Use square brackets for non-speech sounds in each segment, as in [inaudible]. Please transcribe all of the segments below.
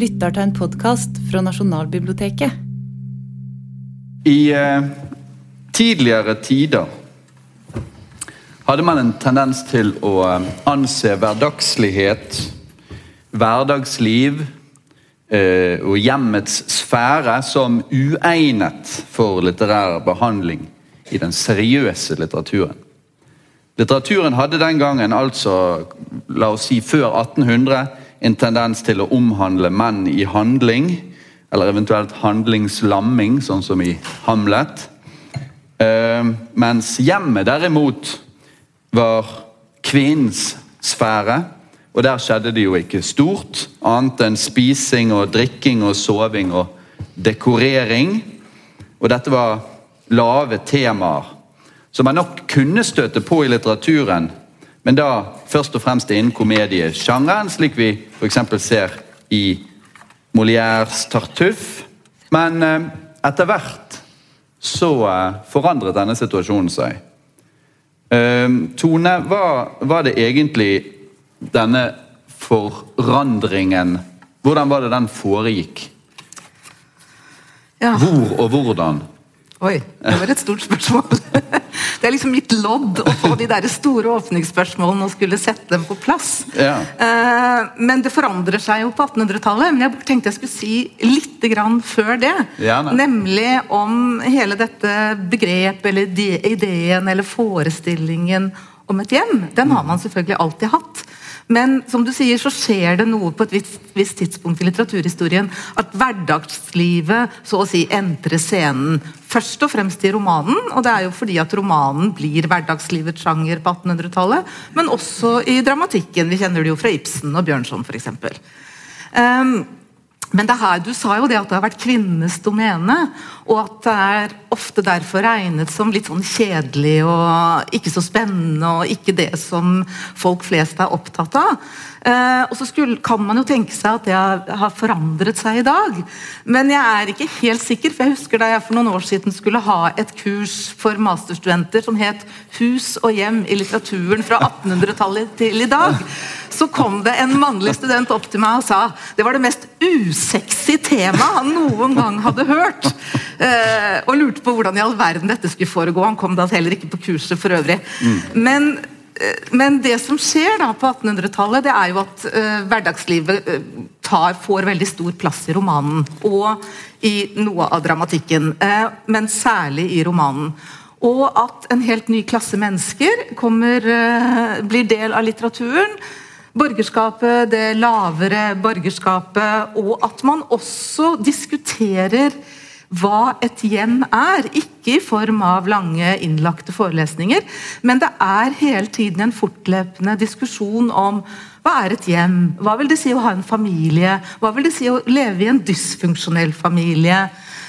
lytter til en podkast fra Nasjonalbiblioteket. I eh, tidligere tider hadde man en tendens til å eh, anse hverdagslighet, hverdagsliv eh, og hjemmets sfære som uegnet for litterær behandling i den seriøse litteraturen. Litteraturen hadde den gangen, altså la oss si før 1800, en tendens til å omhandle menn i handling, eller eventuelt handlingslamming, sånn som i Hamlet. Uh, mens hjemmet derimot var kvinnens sfære. Og der skjedde det jo ikke stort, annet enn spising og drikking og soving og dekorering. Og dette var lave temaer som man nok kunne støte på i litteraturen, men da først og fremst innen komediesjangeren, slik vi f.eks. ser i Molières Tartuff. Men eh, etter hvert så eh, forandret denne situasjonen seg. Eh, Tone, hva var det egentlig denne forandringen Hvordan var det den foregikk? Ja. Hvor og hvordan? Oi, det var et stort spørsmål. Det er liksom mitt lodd å få de der store åpningsspørsmålene og skulle sette dem på plass. Ja. Eh, men det forandrer seg jo på 1800-tallet. Men jeg tenkte jeg skulle si litt grann før det. Ja, Nemlig om hele dette begrepet eller ideen eller forestillingen om et hjem. Den har man selvfølgelig alltid hatt. Men som du sier, så skjer det noe på et visst, visst tidspunkt i litteraturhistorien at hverdagslivet så å si entrer scenen. Først og fremst i romanen, og det er jo fordi at romanen blir hverdagslivets sjanger på 1800-tallet. Men også i dramatikken. Vi kjenner det jo fra Ibsen og Bjørnson f.eks. Um, men det her, du sa jo det at det har vært kvinnenes domene, og at det er ofte derfor regnet som litt sånn kjedelig og ikke så spennende, og ikke det som folk flest er opptatt av. Eh, og så skulle, kan man jo tenke seg at det har, forandret seg i dag. Men jeg er ikke helt sikker, for jeg husker da jeg for noen år siden skulle ha et kurs for masterstudenter som het 'Hus og hjem i litteraturen fra 1800-tallet til i dag' så kom det en mannlig student opp til meg og sa det var det mest usexy temaet han noen gang hadde hørt. Eh, og lurte på hvordan i all verden dette skulle foregå. Han kom da heller ikke på kurset for øvrig. Men, eh, men det som skjer da på 1800-tallet, det er jo at eh, hverdagslivet eh, tar, får veldig stor plass i romanen. Og i noe av dramatikken. Eh, men særlig i romanen. Og at en helt ny klasse mennesker kommer, eh, blir del av litteraturen. Borgerskapet, det lavere borgerskapet, og at man også diskuterer hva et hjem er. Ikke i form av lange, innlagte forelesninger, men det er hele tiden en fortløpende diskusjon om hva er et hjem? Hva vil det si å ha en familie? Hva vil det si å leve i en dysfunksjonell familie?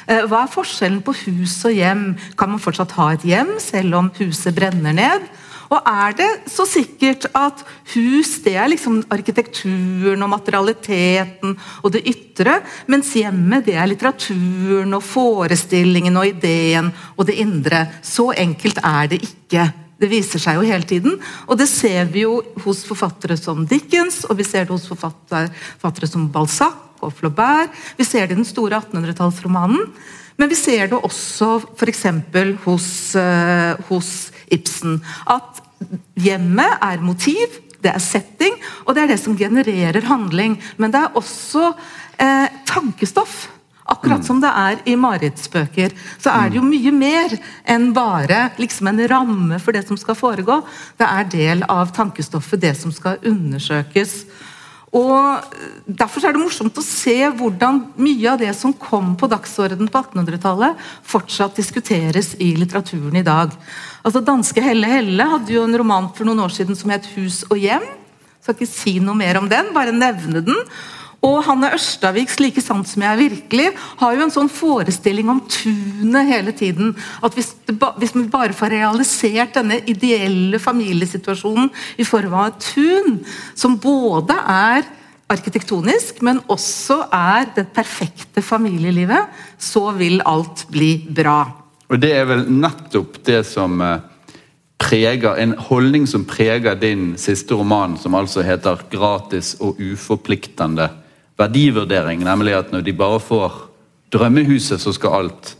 Eh, Hva er forskjellen på hus og hjem? Kan man fortsatt ha et hjem selv om huset brenner ned? Og er det så sikkert at hus det er liksom arkitekturen og materialiteten og det ytre, mens hjemmet det er litteraturen og forestillingen og ideen og det indre. Så enkelt er det ikke. Det viser seg jo hele tiden, og det ser vi jo hos forfattere som Dickens, og vi ser det hos forfattere, som Balzac og Flaubert. Vi ser det i den store 1800-tallsromanen, men vi ser det også f.eks. Hos, eh, hos Ibsen. At hjemmet er motiv, det er setting, og det er det som genererer handling. Men det er også eh, tankestoff. Akkurat som det er i marerittsbøker, så er det jo mye mer enn bare liksom en ramme for det som skal foregå. Det er del av tankestoffet, det som skal undersøkes. Og Derfor er det morsomt å se hvordan mye av det som kom på dagsordenen på 1800-tallet, fortsatt diskuteres i litteraturen i dag. Altså Danske Helle Helle hadde jo en roman for noen år siden som het 'Hus og hjem'. Skal ikke si noe mer om den, bare nevne den. Og Hanne Ørstaviks 'Like sant som jeg er virkelig' har jo en sånn forestilling om tunet hele tiden. At hvis, ba, hvis vi bare får realisert denne ideelle familiesituasjonen i form av et tun, som både er arkitektonisk, men også er det perfekte familielivet, så vil alt bli bra. Og det er vel nettopp det som eh, preger En holdning som preger din siste roman, som altså heter 'Gratis og uforpliktende verdivurdering, nemlig at når de bare får drømmehuset, så skal alt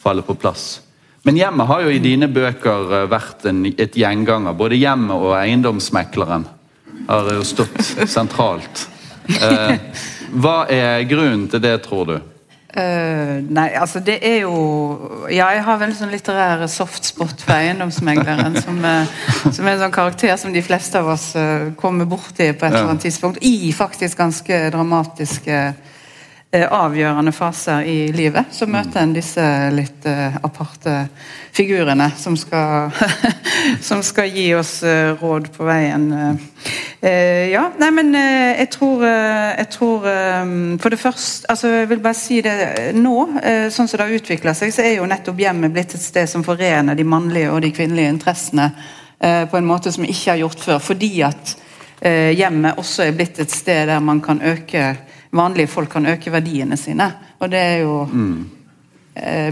falle på plass. Men hjemmet har jo i dine bøker eh, vært en, et gjenganger. Både hjemmet og eiendomsmekleren har jo stått sentralt. Eh, hva er grunnen til det, tror du? Uh, nei, altså det er jo Ja, jeg har vel en sånn litterær softspot for eiendomsmegleren. [laughs] som, uh, som, er en sånn karakter som de fleste av oss uh, kommer borti på et eller annet tidspunkt. I faktisk ganske dramatiske avgjørende faser i livet, så møter en disse litt uh, aparte figurene som skal, [laughs] som skal gi oss uh, råd på veien. Ja, nei, men jeg tror, jeg tror For det første altså Jeg vil bare si det nå, sånn som det har utvikla seg, så er jo nettopp hjemmet blitt et sted som forener de mannlige og de kvinnelige interessene på en måte som vi ikke har gjort før. Fordi at hjemmet også er blitt et sted der man kan øke vanlige folk kan øke verdiene sine. Og det er jo mm.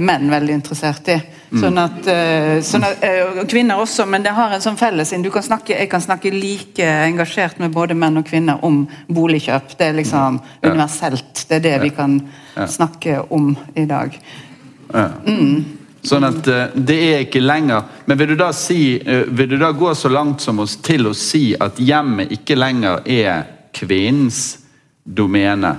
menn veldig interessert i. Mm. Sånn at, eh, sånn at eh, Kvinner også, men det har en sånn felles du kan snakke, Jeg kan snakke like engasjert med både menn og kvinner om boligkjøp. Det er liksom ja. universelt. Det er det vi kan snakke om i dag. Mm. Sånn at det er ikke lenger Men vil du da si Vil du da gå så langt som oss til å si at hjemmet ikke lenger er kvinnens domene?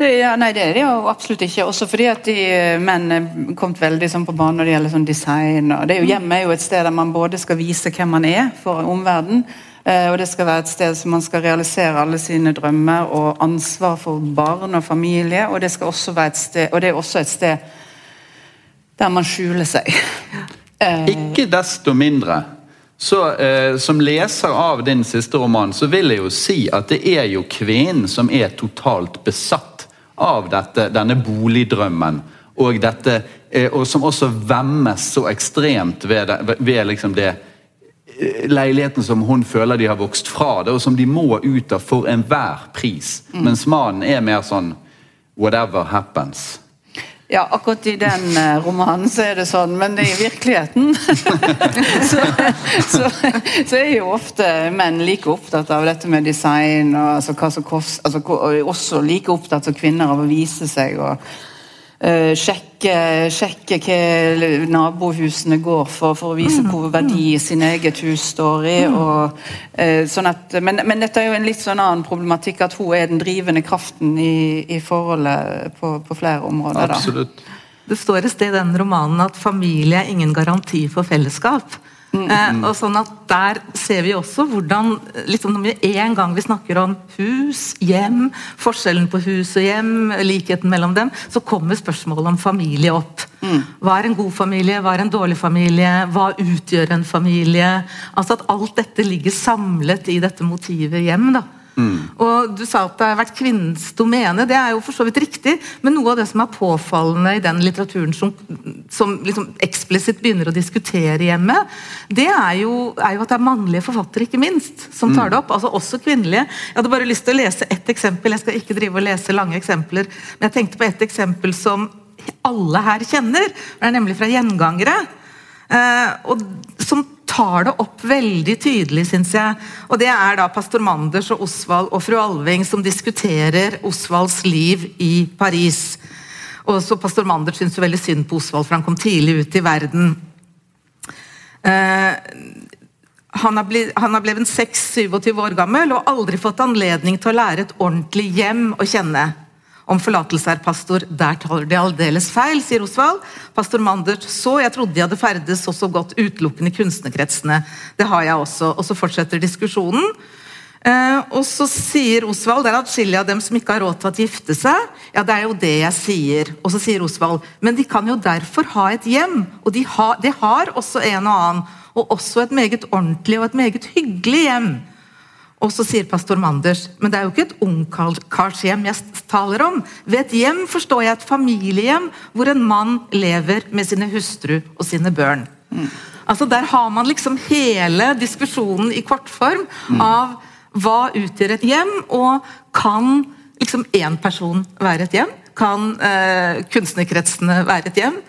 Ja, nei, det er det jo absolutt ikke. Også fordi at de eh, menn er kommet veldig sånn på banen når det gjelder sånn design. og det er jo Hjemme er jo et sted der man både skal vise hvem man er for omverdenen, eh, og det skal være et sted som man skal realisere alle sine drømmer og ansvar for barn og familie. Og det, skal også være et sted, og det er også et sted der man skjuler seg. Ikke desto mindre så eh, Som leser av din siste roman, så vil jeg jo si at det er jo kvinnen som er totalt besatt av dette, denne boligdrømmen. Og, dette, eh, og som også vemmes så ekstremt ved, det, ved liksom det eh, leiligheten som hun føler de har vokst fra, det, og som de må ut av for enhver pris. Mm. Mens mannen er mer sånn Whatever happens. Ja, akkurat i den uh, romanen så er det sånn, men i virkeligheten [laughs] så, så, så, er jo ofte menn like opptatt av dette med design og altså, hva som altså, og også like opptatt som kvinner av å vise seg. og Uh, sjekke, sjekke hva nabohusene går for, for å vise hvor verdi sin eget hus står i. Og, uh, sånn at, men, men, dette er jo en litt sånn annen problematikk, at hun er den drivende kraften i, i forholdet på, på, flere områder. Absolutt. Det står et sted i den romanen at familie er ingen garanti for fellesskap. Mm. Eh, og sånn at Der ser vi også hvordan liksom når vi En gang vi snakker om hus, hjem, forskjellen på hus og hjem, likheten mellom dem, så kommer spørsmålet om familie opp. Mm. Hva er en god familie, hva er en dårlig familie, hva utgjør en familie? Altså At alt dette ligger samlet i dette motivet hjem. da Mm. Og Du sa at det har vært kvinnens domene. Det er jo for så vidt riktig, men noe av det som er påfallende i den litteraturen som, som liksom eksplisitt begynner å diskutere hjemme, det er jo, er jo, at det er mannlige forfattere, ikke minst, som tar det opp. altså Også kvinnelige. Jeg hadde bare lyst til å lese ett eksempel. Jeg skal ikke drive og lese lange eksempler, men jeg tenkte på ett eksempel som alle her kjenner. Det er nemlig fra Gjengangere. Eh, og som tar det opp veldig tydelig, syns jeg. Og det er da pastor Manders og Osvald og fru Alving som diskuterer Osvalds liv i Paris. Og så Pastor Manders syns veldig synd på Osvald, for han kom tidlig ut i verden. Eh, han har blitt, blitt 6-27 år gammel og aldri fått anledning til å lære et ordentlig hjem å kjenne om forlatelse er pastor, der tar de aldeles feil, sier Osvald. Pastor Mandert så jeg trodde de hadde ferdes også så godt utelukkende i kunstnerkretsene. Det har jeg også. Og så fortsetter diskusjonen. Eh, og så sier Osvald det er atskillig av dem som ikke har råd til å gifte seg. Ja, det er jo det jeg sier. Og så sier Osvald men de kan jo derfor ha et hjem. Og de, ha, de har også en og annen. Og også et meget ordentlig og et meget hyggelig hjem. Og så sier pastor Manders men det er jo ikke et ungkarshjem jeg taler om. Ved et hjem forstår jeg et familiehjem hvor en mann lever med sine hustru og sine børn. Mm. Altså Der har man liksom hele diskusjonen i kortform mm. av hva utgjør et hjem, og kan liksom én person være et hjem? Kan eh, kunstnerkretsene være et hjem?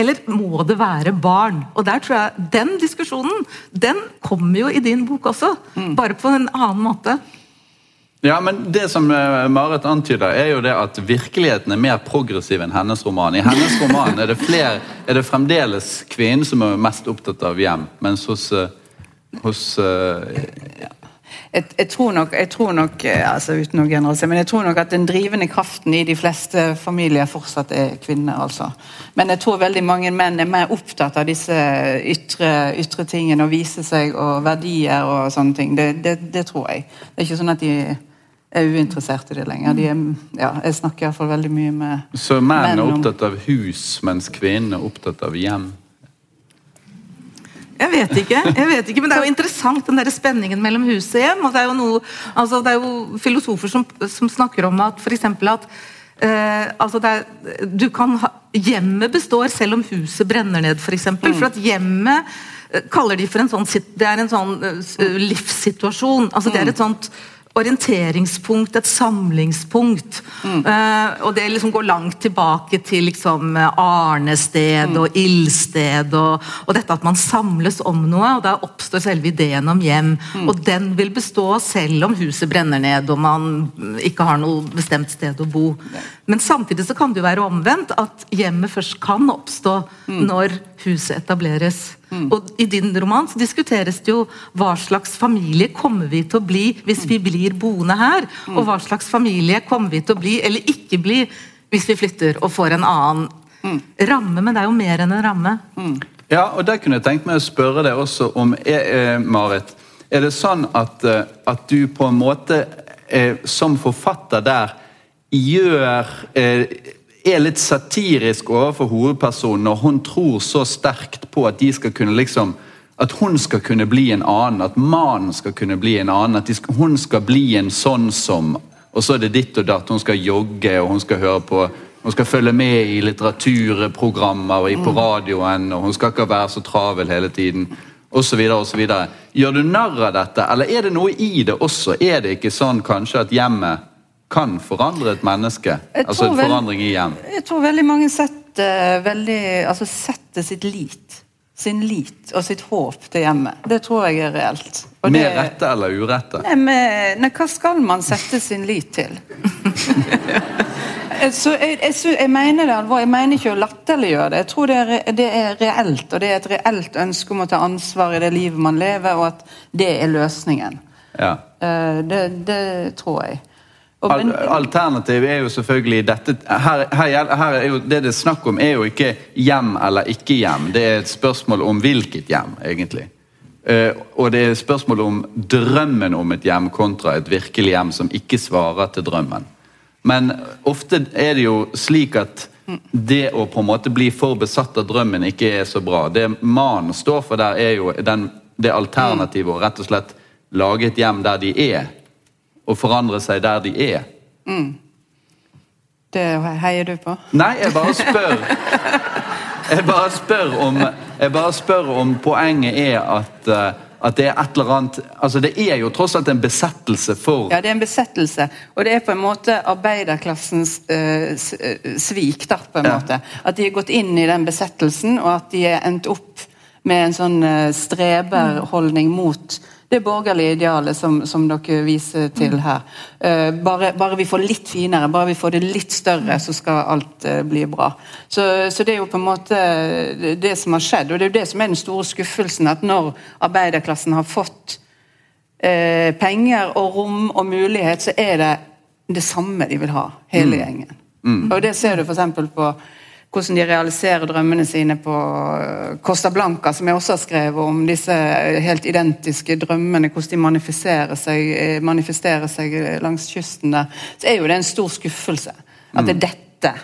Eller må det være barn? Og der tror jeg Den diskusjonen den kommer jo i din bok også, mm. bare på en annen måte. Ja, men Det som eh, Marit antyder, er jo det at virkeligheten er mer progressiv enn hennes roman. I hennes roman er det, flere, er det fremdeles kvinnen som er mest opptatt av hjem, mens hos, eh, hos eh, jeg, jeg, tror nok, jeg tror nok eh, altså uten å generalisere, men jeg tror nok at den drivende kraften i de fleste familier fortsatt er kvinner. altså. Men jeg tror veldig mange menn er mer opptatt av disse ytre, ytre tingene, og vise seg og verdier og sånne ting. Det, det, det, tror jeg. Det er ikke sånn at de er uinteressert i det lenger. De er, ja, jeg snakker iallfall veldig mye med Så menn er opptatt av hus, mens kvinnen er opptatt av hjem? Jeg vet ikke, jeg vet ikke, men det er jo interessant den der spenningen mellom hus og hjem. og Det er jo, noe, altså det er jo filosofer som, som snakker om at f.eks. at eh, altså er, du kan ha, Hjemmet består selv om huset brenner ned, f.eks. For, eksempel, for at hjemmet eh, kaller de for en sånn, det er en sånn uh, livssituasjon. altså Det er et sånt orienteringspunkt, et samlingspunkt. Mm. Uh, og det liksom går langt tilbake til liksom arnested mm. og ildsted. Og, og, dette at man samles om noe, og da oppstår selve ideen om hjem. Mm. Og den vil bestå selv om huset brenner ned og man ikke har noe bestemt sted å bo. Men samtidig så kan det jo være omvendt, at hjemmet først kan oppstå mm. når huset etableres. Mm. Og I din roman så diskuteres det jo hva slags familie kommer vi til å bli hvis vi blir boende her, mm. og hva slags familie kommer vi til å bli eller ikke bli hvis vi flytter og får en annen mm. ramme. Men det er jo mer enn en ramme. Mm. Ja, og der kunne jeg tenkt meg å spørre deg også om, eh, eh, Marit. Er det sånn at, eh, at du på en måte eh, som forfatter der gjør eh, er litt satirisk overfor hovedpersonen når hun tror så sterkt på at de skal kunne liksom at hun skal kunne bli en annen, at mannen skal kunne bli en annen. At skal, hun skal bli en sånn som Og så er det ditt og datt. Hun skal jogge, og hun skal høre på hun skal følge med i litteraturprogrammer og på mm. radioen, og hun skal ikke være så travel hele tiden. Og så videre, og så videre. Gjør du narr av dette, eller er det noe i det også? Er det ikke sånn kanskje at hjemmet kan forandre et menneske? Altså en forandring igjen. Jeg tror veldig mange setter, veldig, altså setter sitt lit sin lit og sitt håp til hjemmet. Det tror jeg er reelt. Og med det, rette eller urette? Nei, med, nei, hva skal man sette sin lit til? [laughs] Så jeg, jeg, jeg, mener det alvor. Jeg mener ikke å latterliggjøre det. Jeg tror det er, det er, reelt, og det er et reelt ønske om å ta ansvar i det livet man lever, og at det er løsningen. Ja. Eh, det, det tror jeg. Al Alternativet er jo selvfølgelig dette her, her, her, er jo, Det det er snakk om, er jo ikke hjem eller ikke hjem. Det er et spørsmål om hvilket hjem, egentlig. Uh, og det er et spørsmål om drømmen om et hjem kontra et virkelig hjem som ikke svarer til drømmen. Men ofte er det jo slik at det å på en måte bli for besatt av drømmen ikke er så bra. Det mannen står for der, er jo den, det alternativet å rett og slett lage et hjem der de er og forandre seg der de er. Mm. Det heier du på? Nei, jeg bare spør. Jeg bare spør om, bare spør om poenget er at, uh, at det er et eller annet altså Det er jo tross alt en besettelse for Ja, det er en besettelse. Og det er på en måte arbeiderklassens uh, svik, da, på en ja. måte. At de har gått inn i den besettelsen, og at de er endt opp med en sånn streberholdning mot det borgerlige idealet som, som dere viser til mm. her. Uh, bare, bare, vi får litt finere, bare vi får det litt større, så skal alt uh, bli bra. Så, så, det er jo på en måte det som har skjedd, og det er jo det som er den store skuffelsen. At når arbeiderklassen har fått uh, penger og rom og mulighet, så er det det samme de vil ha, hele mm. gjengen. Mm. Og det ser du f.eks. på hvordan de realiserer drømmene sine på eh, Costa Blanca, som jeg også har skrevet om. Disse helt identiske drømmene, hvordan de manifesterer seg, eh, manifesterer seg langs kysten der. Så er jo det en stor skuffelse at det er dette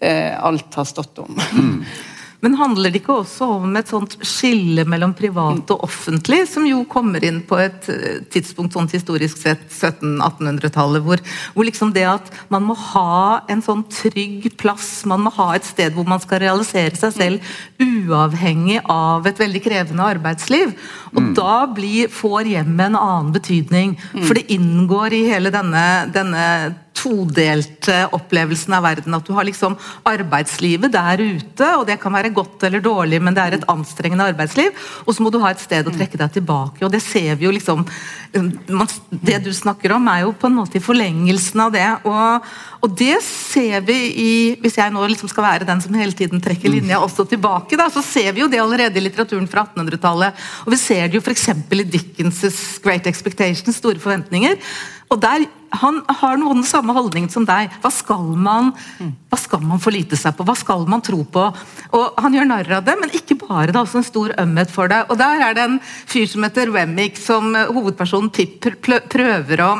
eh, alt har stått om. Mm. [laughs] Men handler det ikke også om et sånt skille mellom privat og offentlig, som jo kommer inn på et eh, tidspunkt sånn historisk sett 1700-1800-tallet, hvor, hvor, liksom det at man må ha en sånn trygg plass, man må ha et sted hvor man skal realisere seg selv, uavhengig av et veldig krevende arbeidsliv. Og mm. da blir, får hjemmet en annen betydning, for det inngår i hele denne, denne todelte opplevelsen av verden. At du har liksom arbeidslivet der ute, og det kan være godt eller dårlig, men det er et anstrengende arbeidsliv. Og så må du ha et sted å trekke deg tilbake. Og det ser vi jo liksom Det du snakker om, er jo på en måte i forlengelsen av det. Og, og det ser vi i Hvis jeg nå liksom skal være den som hele tiden trekker linja også tilbake, da, så ser vi jo det allerede i litteraturen fra 1800-tallet. Og vi ser det jo f.eks. i Dickens' Great Expectations, Store forventninger. Og der, Han har noen samme holdning som deg. Hva skal, man, hva skal man forlite seg på? Hva skal man tro på? Og Han gjør narr av det, men ikke bare. Det er også en stor ømhet for det. Og Der er det en fyr som heter Remick, som hovedpersonen Tipper prøver å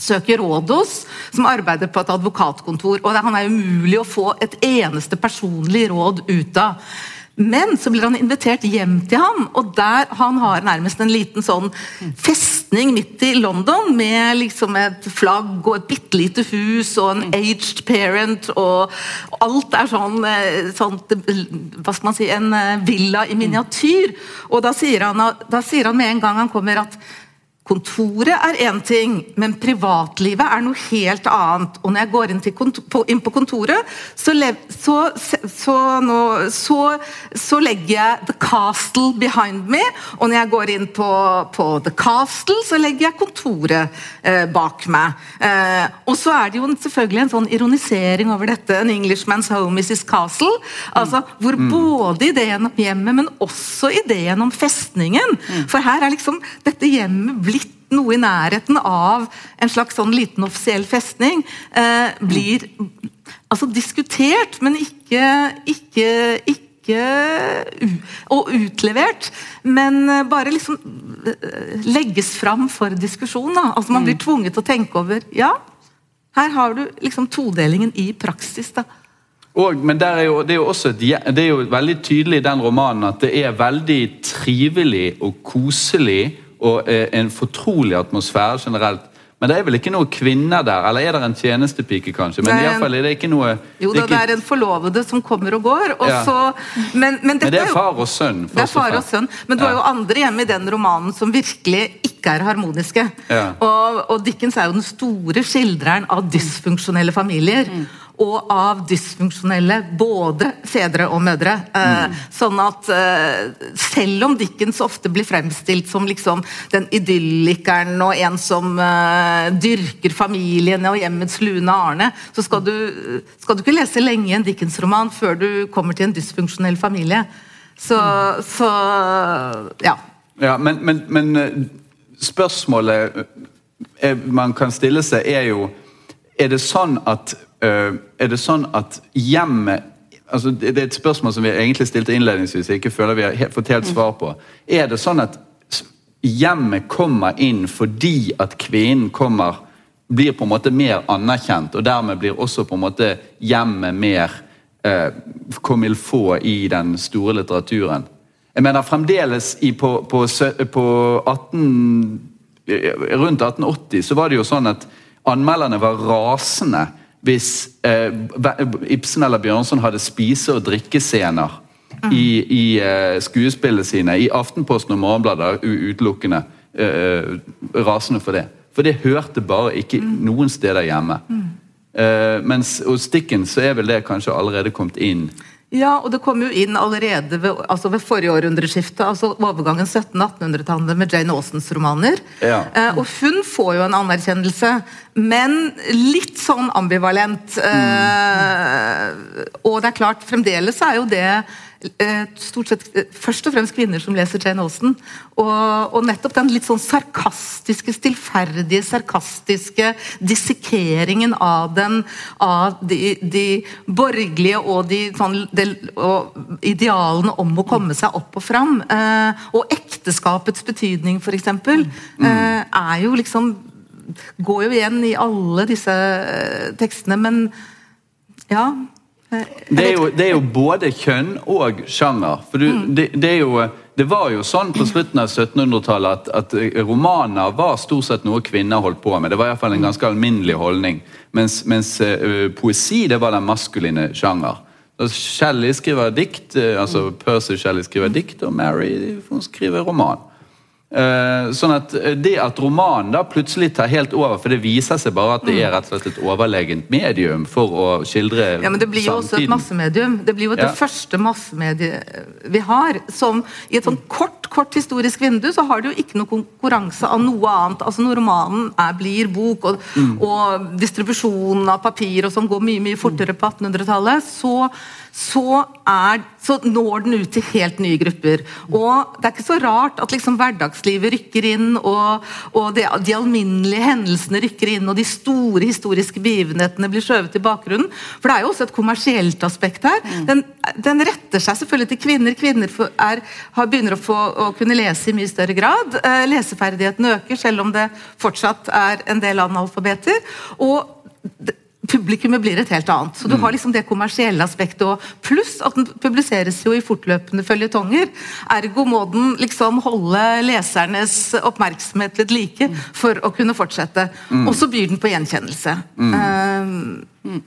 søke råd hos, som arbeider på et advokatkontor. og Han er umulig å få et eneste personlig råd ut av. Men så blir han invitert hjem til ham, og der han har nærmest en liten sånn festning midt i London med liksom et flagg og et bitte lite hus og en aged parent og, alt er sånn, eh, sånn, Hva skal man si En eh, villa i miniatyr. Og da sier han, da sier han med en gang han kommer at Kontoret er én ting, men privatlivet er noe helt annet. Og når jeg går inn, på, inn på, kontoret, så, så, så, nå, så, legger jeg The Castle behind me. Og når jeg går inn på, på The Castle, så legger jeg kontoret eh, bak meg. Eh, og så er det jo selvfølgelig en sånn ironisering over dette. An Englishman's home is his castle. Altså, hvor mm. både ideen om hjemmet, men også ideen om festningen. Mm. For her er liksom dette hjemmet blitt noe i nærheten av en slags sånn liten offisiell festning, eh, blir altså diskutert, men ikke, ikke, ikke og utlevert, men bare liksom eh, legges fram for diskusjon. Da. Altså Man blir mm. tvunget til å tenke over Ja, her har du liksom todelingen i praksis. da. Og, men er jo, det, er også, det er jo veldig tydelig i den romanen at det er veldig trivelig og koselig og eh, en fortrolig atmosfære generelt. Men det er vel ikke noen kvinner der? Eller er det en tjenestepike, kanskje? Men i alle fall er det ikke noe Jo da, det, er en forlovede som kommer og går. Og ja. så, men, men, men, det er far og sønn. Det er far og sønn. Men du ja. har jo andre hjemme i den romanen som virkelig ikke er harmoniske. Ja. Og, og, Dickens er jo den store skildreren av dysfunksjonelle familier. Mm og av dysfunksjonelle både fedre og mødre. Eh, mm. Sånn at eh, selv om Dickens ofte blir fremstilt som liksom den idyllikeren og en som uh, dyrker familiene og hjemmets lune Arne, så skal du, skal du ikke lese lenge en Dickens-roman før du kommer til en dysfunksjonell familie. Så, mm. så ja. ja men, men, men spørsmålet man kan stille seg, er jo Er det sånn at Eh, er det sånn at hjemmet altså Det er et spørsmål som vi egentlig stilte innledningsvis, jeg ikke føler vi har fått helt svar på. Er det sånn at hjemmet kommer inn fordi at kvinnen kommer blir på en måte mer anerkjent, og dermed blir også på en måte hjemmet mer eh, comme faut i den store litteraturen. Jeg mener fremdeles i, på, på, på 18, rundt 1880 så var det jo sånn at anmelderne var rasende hvis eh, Ibsen eller Bjørnson hadde spise- og drikkescener mm. i, i eh, skuespillene sine, i Aftenposten og Morgenbladet utelukkende eh, rasende for det. For det hørte bare ikke mm. noen steder hjemme. Mm. Uh, mens hos Dickens så er vel det kanskje allerede kommet inn ja, og det kom jo inn allerede ved, altså ved forrige århundreskifte, altså overgangen 1700-1800-tallet med Jane Austens romaner. Ja. Eh, og hun får jo en anerkjennelse, men litt sånn ambivalent. Mm. og det er klart, fremdeles er jo det Eh, stort sett eh, først og fremst kvinner som leser Jane Austen. Og, og nettopp den litt sånn sarkastiske, stillferdige, sarkastiske dissekeringen av den, av de, de borgerlige og, de, sånn, de, og, idealene om å komme seg opp og fram. Eh, og ekteskapets betydning, f.eks., mm. eh, er jo liksom Går jo igjen i alle disse eh, tekstene, men ja det er, jo, det er, jo, både kjønn og sjanger. For du, mm. det, det, jo, det, var jo sånn på slutten av 1700-tallet at, at, romaner var stort sett noe kvinner holdt på med. Det var i fall en ganske alminnelig holdning. Mens, mens uh, poesi det var den maskuline sjanger. Shelley skriver dikt, altså Percy Shelley skriver dikt, og Mary hun skriver roman. Eh, sånn at eh, Det at romanen da plutselig tar helt over, for det viser seg bare at det er rett og slett et overlegent medium for å skildre Ja, men Det blir jo også et massemedium. Det blir jo det Ja. første massemediet vi har. som I et sånn kort kort historisk vindu så har det jo ikke noe konkurranse av noe annet. altså Når romanen er, blir bok, og, og distribusjonen av papir og sånn går mye mye fortere på 1800-tallet, så, så, er, så når den ut til helt nye grupper. Og det er ikke så rart at liksom hverdagslivet rykker inn, og, og det, de alminnelige hendelsene rykker inn, og de store historiske begivenhetene blir skjøvet i bakgrunnen. For det er jo også et kommersielt aspekt her. Den, den retter seg selvfølgelig til kvinner. Kvinner er, har, begynner å, få, å kunne lese i mye større grad. Eh, leseferdigheten øker, selv om det fortsatt er en del analfabeter. Og publikummet blir et helt annet. Så du har liksom det kommersielle aspektet òg. Pluss at den publiseres jo i fortløpende følgetonger. Ergo må den liksom holde lesernes oppmerksomhet ved like for å kunne fortsette. Og så byr den på gjenkjennelse. Mm.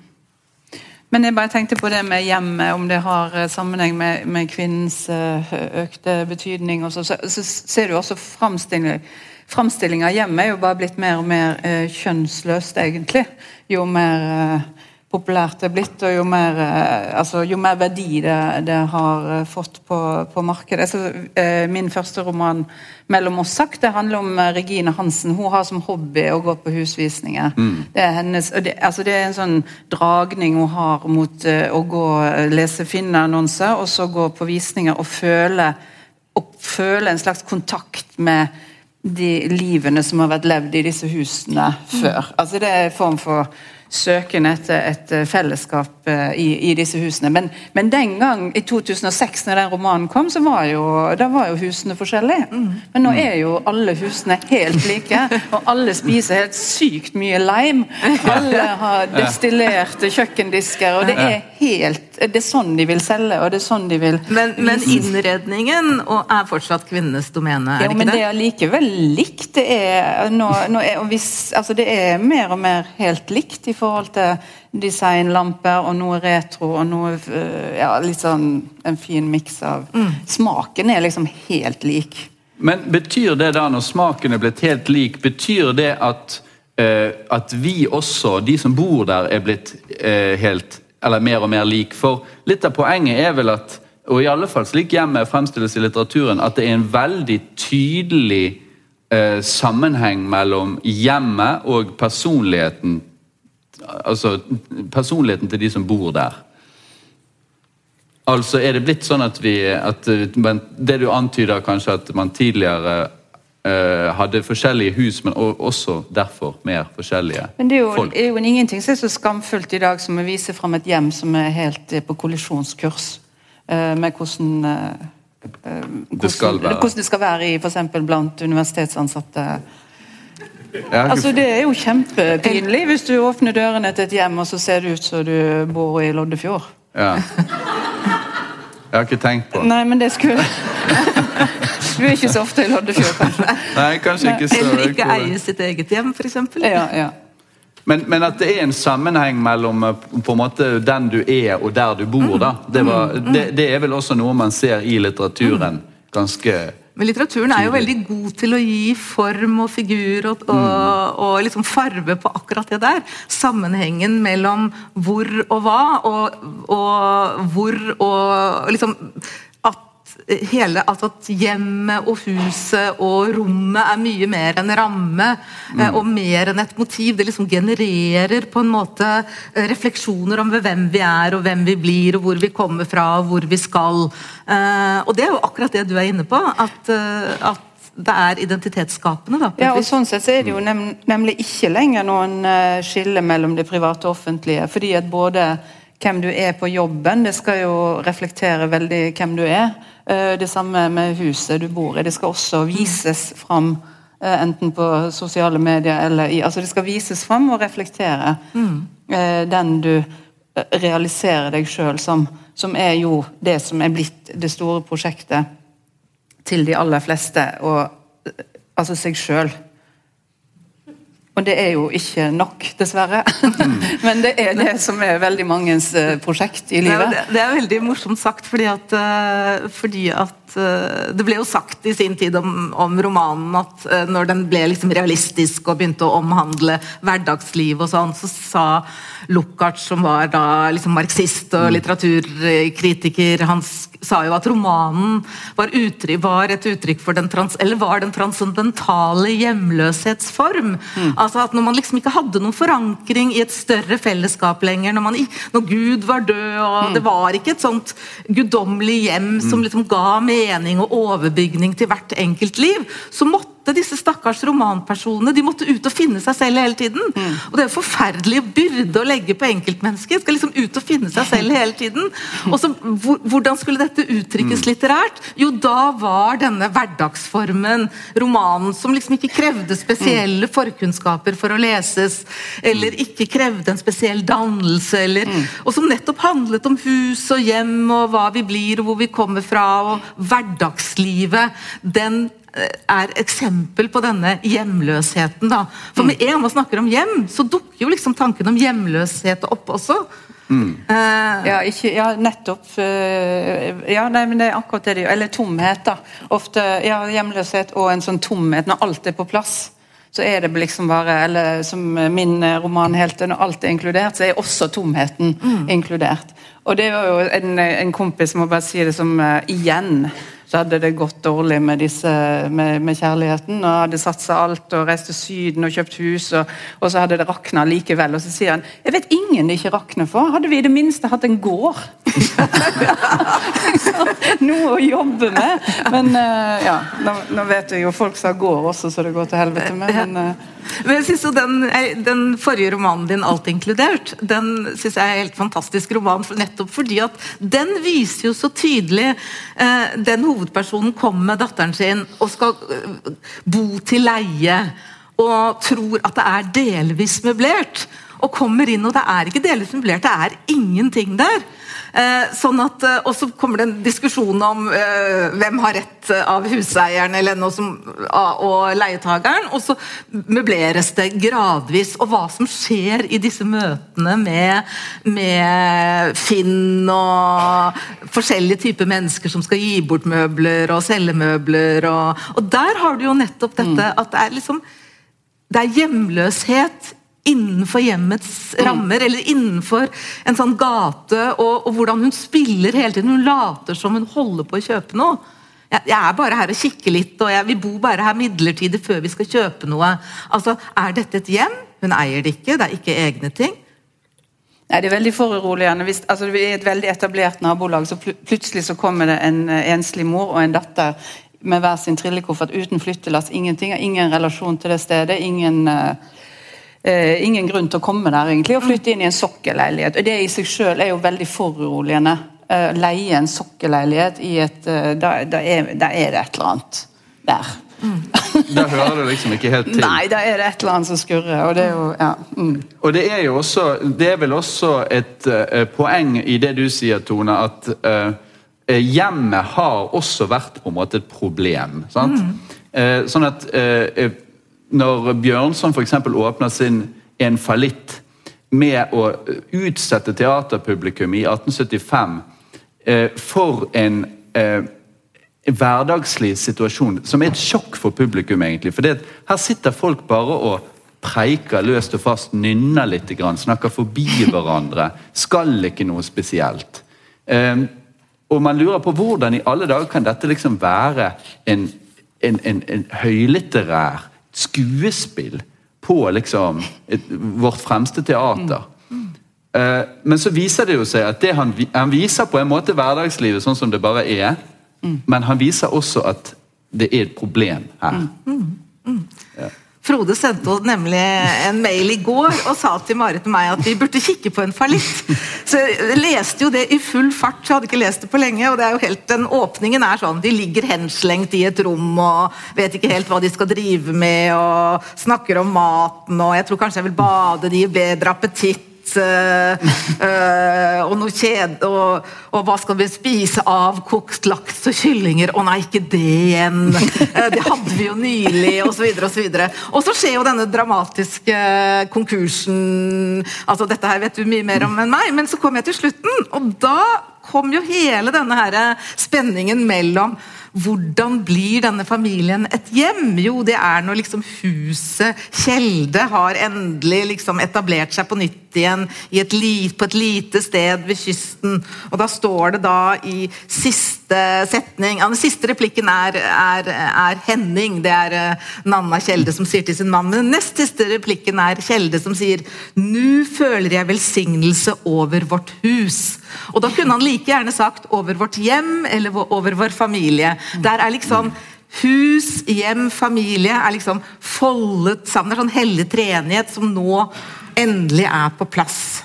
Men jeg bare tenkte på det med hjemmet, om det har eh, sammenheng med, med kvinnens eh, økte betydning. Og så, så, så ser du også framstilling, framstilling hjemme er jo bare blitt mer og mer eh, kjønnsløst, egentlig. Jo mer eh, populært det er blitt, og jo mer, eh, altså, jo mer verdi det, det har eh, fått på, på markedet. Så, eh, min første roman 'Mellom oss sagt' det handler om eh, Regine Hansen. Hun har som hobby å gå på husvisninger. Det er hennes, det, altså, det er en sånn dragning hun har mot å gå lese Finn-annonser, og så gå på visninger og føle, og føle en slags kontakt med de livene som har vært levd i disse husene før. Altså Det er en form for søken etter et eh, fellesskap eh, i, i disse husene. Men, men den gang, i 2006, når den romanen kom, så var jo, da var jo husene forskjellige. Men nå er jo alle husene helt like, og alle spiser helt sykt mye lime. [laughs] Alle har destillerte kjøkkendisker, og det er helt Det er sånn de vil selge, og det er sånn de vil men, men innredningen og er fortsatt kvinnenes domene, er ja, det ikke det det? er allikevel likt. Det er, nå, nå er, og hvis, altså det er mer og mer helt likt i forhold til designlamper og noe retro og noe øh, ja, litt sånn en fin miks av Smaken er liksom helt lik. Men betyr det da, når smaken er blitt helt lik, betyr det at, uh, at vi også, de som bor der, er blitt uh, helt, eller mer og mer lik? For litt av poenget er vel at, og i alle fall slik hjemmet fremstilles i litteraturen, at det er en veldig tydelig eh, sammenheng mellom hjemmet og personligheten Altså personligheten til de som bor der. Altså er det blitt sånn at vi at, Det du antyder kanskje at man tidligere hadde forskjellige hus, men også derfor mer forskjellige folk. Men det er jo, er jo ingenting som er så skamfullt i dag som å vise fram et hjem som er helt eh, på kollisjonskurs eh, med hvordan eh, eh, hvordan, skal være. hvordan det skal være i f.eks. blant universitetsansatte. Altså Det er jo kjempepinlig hvis du åpner dørene til et hjem, og så ser det ut som du bor i Loddefjord. ja. Jeg har ikke tenkt på Nei, men det skulle [laughs] [laughs] Du er ikke så ofte i Loddefjord, kanskje? [laughs] Nei, kanskje ikke så Eller ikke eier eie sitt eget hjem, f.eks. Ja, ja. Men, men at det er en sammenheng mellom eh, på en måte den du er og der du bor, da. Det, var, det, det er vel også noe man ser i litteraturen. Ganske Men litteraturen er jo veldig god til å gi form og figur og, og, og liksom farve på akkurat det der. Sammenhengen mellom hvor og hva, og, og hvor og liksom hele altså at hjemmet og huset og rommet er mye mer enn ramme mm. og mer enn et motiv. Det liksom genererer på en måte eh, refleksjoner om hvem vi er og hvem vi blir og hvor vi kommer fra og hvor vi skal. Eh, og det er jo akkurat det du er inne på. At, eh, at det er identitetsskapende. da. Ja, og sånn sett så er det jo nem nemlig ikke lenger noen eh, skille mellom det private og offentlige. Fordi at både hvem du er på jobben, det skal jo reflektere veldig hvem du er. Eh, det samme med huset du bor i. Det skal også vises fram. eh, Enten på sosiale medier eller i Altså det skal vises fram og reflektere mm. den du eh, realiserer deg sjøl som. Som er jo det som er blitt det store prosjektet til de aller fleste. Og, eh, altså seg sjøl. Og det er jo ikke nok, dessverre. [laughs] Men det er det som er veldig mangens eh, prosjekt i livet. det, det er veldig morsomt sagt, fordi at, eh, fordi at eh, Det ble jo sagt i sin tid om, om romanen at når den ble liksom realistisk og begynte å omhandle hverdagsliv og sånn, så sa Lukács, som var da liksom marxist og litteraturkritiker, han sa jo at romanen var, uttrykk, var et uttrykk for den, trans, eller var den transcendentale hjemløshetsform. Altså at Når man liksom ikke hadde noen forankring i et større fellesskap lenger, når, man, når Gud var død og det var ikke et sånt guddommelig hjem som liksom ga mening og overbygning til hvert enkelt liv, så måtte disse stakkars romanpersonene de måtte ut og finne seg selv hele tiden. Og Det er en forferdelig byrde å legge på enkeltmennesket. Skal liksom ut og finne seg selv hele tiden. Og så, Hvordan skulle dette uttrykkes litterært? Jo, da var denne hverdagsformen, romanen, som liksom ikke krevde spesielle forkunnskaper for å leses, eller ikke krevde en spesiell dannelse, eller, og som nettopp handlet om hus og hjem og hva vi blir og hvor vi kommer fra, og hverdagslivet. den er eksempel på denne hjemløsheten. Da. For med en gang man snakker om hjem, så dukker jo liksom tanken om hjemløshet opp også. Eh, Ja, ikke, ja, nettopp. eh, Ja, nei, men det er akkurat det det gjør. Eller tomhet, da. Ofte ja, hjemløshet og en sånn tomhet når alt er på plass. Så er det liksom bare Eller som min eh, roman 'Helten', når alt er inkludert, så er også tomheten inkludert. Og det var jo en, en kompis, må bare si det som uh, igjen så hadde det gått dårlig med, disse, med, med kjærligheten. og Hadde satsa alt og reist til Syden og kjøpt hus, og, og så hadde det rakna likevel. Og så sier han jeg vet ingen det ikke rakner for. Hadde vi i det minste hatt en gård? [laughs] Noe å jobbe med. Men uh, ja, nå, nå vet jeg jo folk som har gård også, så det går til helvete med. Men, Uh, Men jeg synes jo den, eh, den forrige romanen din, 'Alt inkludert', den synes jeg er en helt fantastisk roman. Nettopp fordi at den viser jo så tydelig eh, Den hovedpersonen kommer med datteren sin og skal eh, bo til leie. Og tror at det er delvis møblert. Og kommer inn, og det er ikke delvis møblert, det er ingenting der. Eh, sånn at, eh, og så kommer det en diskusjon om eh, hvem har rett av huseieren eller noe som, og leietageren, og så møbleres det gradvis. Og hva som skjer i disse møtene med, med Finn og forskjellige typer mennesker som skal gi bort møbler og selge møbler. Og, og der har du jo nettopp dette at det er liksom det er hjemløshet innenfor hjemmets rammer, eller innenfor en sånn gate, og, og hvordan hun spiller hele tiden. Hun later som hun holder på å kjøpe noe. Jeg, jeg er bare her og kikker litt, og jeg, vi bor bare her midlertidig før vi skal kjøpe noe. Altså, Er dette et hjem? Hun eier det ikke, det er ikke egne ting. Nei, Det er veldig foruroligende. Hvis, altså, det er et veldig etablert nabolag, så pl plutselig så kommer det en eh, enslig mor og en datter med hver sin trillekoffert uten flyttelass. Ingenting, ingen relasjon til det stedet. ingen... eh, eh, ingen grunn til å komme der egentlig, og flytte inn i en sokkelleilighet. Og Det i seg selv er jo veldig foruroligende. Eh, leie en sokkelleilighet i et eh, da, da, er, da er det et eller annet der. Der hører det liksom ikke helt til. [laughs] Nei, da er det et eller annet som skurrer. og det er jo, ja. Mm. Og det er jo også Det er vel også et eh, poeng i det du sier, Tone, at eh, hjemmet har også vært på en måte et problem. sant? Eh, sånn at eh, når Bjørnson f.eks. åpner sin En fallitt med å utsette teaterpublikum i 1875 eh, for en eh, hverdagslig situasjon som er et sjokk for publikum. egentlig. For her sitter folk bare og preiker løst og fast, nynner litt, grann, snakker forbi hverandre. Skal ikke noe spesielt. Eh, og man lurer på hvordan i alle dager kan dette liksom være en, en, en, en høylitterær skuespill på liksom et, vårt fremste teater. Uh, men så viser det jo seg at det han, han viser på en måte hverdagslivet sånn som det bare er, men han viser også at det er et problem her. Frode sendte oss nemlig en mail i går og sa til Marit og meg at vi burde kikke på en fallitt. Så jeg leste jo det i full fart, så hadde ikke lest det på lenge. og det er jo helt, den Åpningen er sånn, de ligger henslengt i et rom og vet ikke helt hva de skal drive med, og snakker om maten og jeg tror kanskje jeg vil bade, de gir bedre appetitt. Øh, øh, og noe kjede og, og, hva skal vi spise? Avkokt laks og kyllinger. Å nei, ikke det igjen! Eh, det hadde vi jo nylig, osv. Så og så skjer jo denne dramatiske konkursen. altså Dette her vet du mye mer om enn meg, men så kom jeg til slutten, og da kom jo hele denne her spenningen mellom hvordan blir denne familien et hjem? Jo, det er når liksom huset Kjelde har endelig liksom etablert seg på nytt igjen et på et lite sted ved kysten. Og da står det da i siste setning ja, Den siste replikken er, er, er Henning. Det er uh, Nanna Kjelde som sier til sin mann. Men den nest siste replikken er Kjelde som sier Nå føler jeg velsignelse over vårt hus. Og da kunne han like gjerne sagt over vårt hjem eller over vår familie. Der er liksom Hus, hjem, familie er liksom foldet sammen. Det er sånn hellig treenighet som nå endelig er på plass.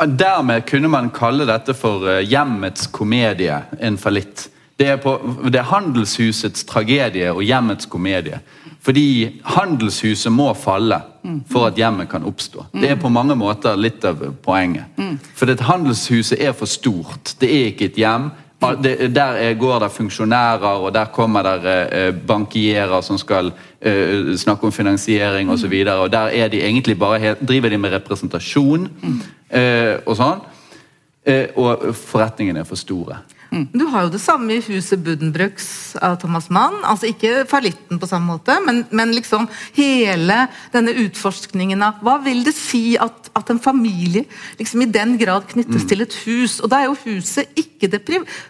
Dermed kunne man kalle dette for eh, hjemmets komedie, en fallitt. Det er, på, det er handelshusets tragedie og hjemmets komedie. Fordi handelshuset må falle for at hjemmet kan oppstå. Det er på mange måter litt av poenget. For handelshuset er for stort. Det er ikke et hjem. Der går det funksjonærer, og der kommer det eh, bankierer som skal eh, snakke om finansiering osv. Og der er de egentlig bare driver de med representasjon eh, og sånn. Og forretningene er for store. Mm. Du har jo det samme i huset Buddenbrooks av Thomas Mann. altså Ikke fallitten på samme måte, men, men, liksom hele denne utforskningen av hva vil det si at, at en familie liksom i den grad knyttes mm. til et hus. Og da er jo huset ikke det priv på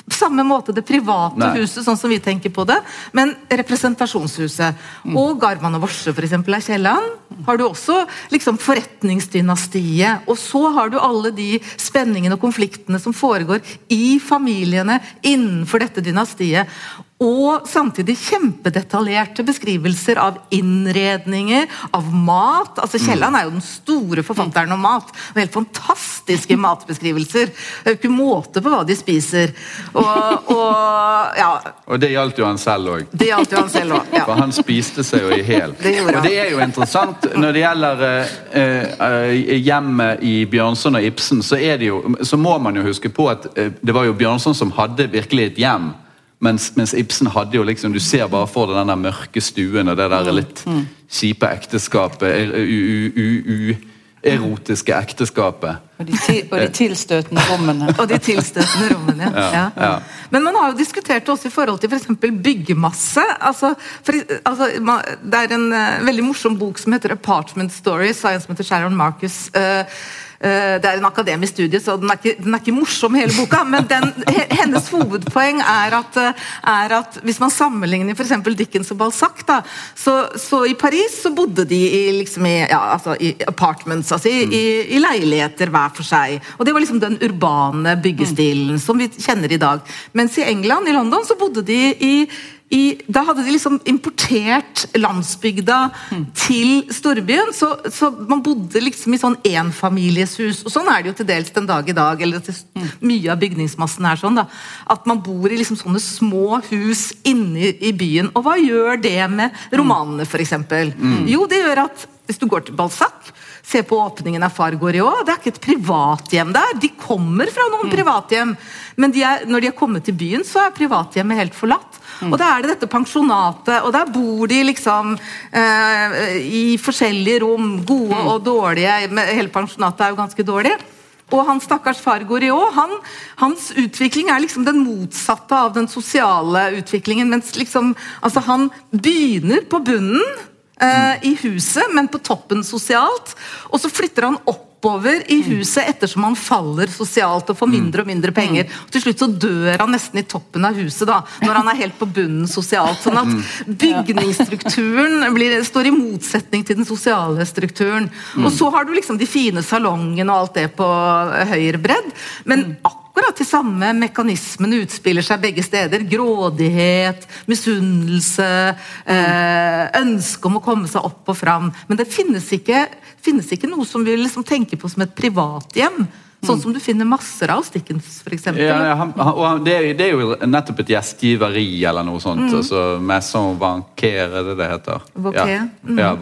samme måte det private Nei. huset, sånn som vi tenker på det, men representasjonshuset. Mm. Og Garman og Vorse eksempel, er Kielland. Har du også liksom forretningsdynastiet. Og så har du alle de spenningene og konfliktene som foregår i familiene innenfor dette dynastiet. Og samtidig kjempedetaljerte beskrivelser av innredninger, av mat. altså Kielland er jo den store forfatteren om mat. og Helt fantastiske matbeskrivelser. Det er jo ikke måte på hva de spiser. Og, og, ja. og det gjaldt jo han selv òg. Det gjaldt jo han selv også, ja. For han spiste seg jo i hjel. Og det er jo interessant når det gjelder eh, eh, hjemmet i Bjørnson og Ibsen, så, jo, så må man jo huske på at eh, det var jo Bjørnson som hadde virkelig et hjem. Mens, mens, Ibsen hadde jo liksom Du ser bare for deg den der mørke stuen og det der litt mm. kjipe ekteskapet. Uerotiske ekteskapet. Og de, ti, og de, tilstøtende rommene. og de tilstøtende rommene, ja. ja. ja. Men man har jo diskutert det også i forhold til f.eks. byggemasse. Altså, for, altså, det er en uh, veldig morsom bok som heter 'Apartment Story', av en som heter Sharon Marcus. Uh, Eh, det er en akademisk studie, så den er ikke, den er ikke morsom, hele boka. Men den, hennes hovedpoeng er at, eh, er at, hvis man sammenligner f.eks. Dickens og Balzac, da, så, så, i Paris så bodde de i, liksom i, ja, altså i apartments, altså i, i, leiligheter hver for seg. Og Det var liksom den urbane byggestilen som vi kjenner i dag. Mens i England, i London, så bodde de i i, da hadde de liksom importert landsbygda mm. til storbyen. Så, så, man bodde liksom i sånn enfamilieshus. Og sånn er det jo til dels den dag i dag. eller til, mm. Mye av bygningsmassen er sånn. da, At man bor i liksom sånne små hus inne i byen. Og hva gjør det med romanene, f.eks.? Mm. Jo, det gjør at hvis du går til Balzac Se på åpningen av Fargård i Å. Det er ikke et privathjem der. De kommer fra noen mm. privathjem, men de er, når de er kommet til byen, så er privathjemmet helt forlatt. Mm. Og da er det dette pensjonatet, og der bor de liksom eh, i forskjellige rom. Gode mm. og dårlige. Hele pensjonatet er jo ganske dårlig. Og han stakkars far Goriot, han, hans utvikling er liksom den motsatte av den sosiale utviklingen. mens liksom, altså Han begynner på bunnen eh, i huset, men på toppen sosialt. Og så flytter han oppover i huset ettersom han faller sosialt og får mm. mindre og mindre penger. Og til slutt så dør han nesten i toppen av huset da, når han er helt på bunnen sosialt. sånn at mm. bygningsstrukturen blir, står i motsetning til den sosiale strukturen. Og så har du liksom de fine salongene og alt det på høyre bredd. men akkurat de samme mekanismene utspiller seg begge steder. Grådighet, misunnelse, eh, ønske om å komme seg opp og fram. Men det finnes ikke, finnes ikke noe som vi liksom tenker på som et privathjem. Sånn som du finner masser av hos Dickens, f.eks. Ja, ja, det, det, er jo nettopp et gjestgiveri eller noe sånt. Mm. altså Maison Vanquer, er det det heter? Vauquet. Ja, mm. ja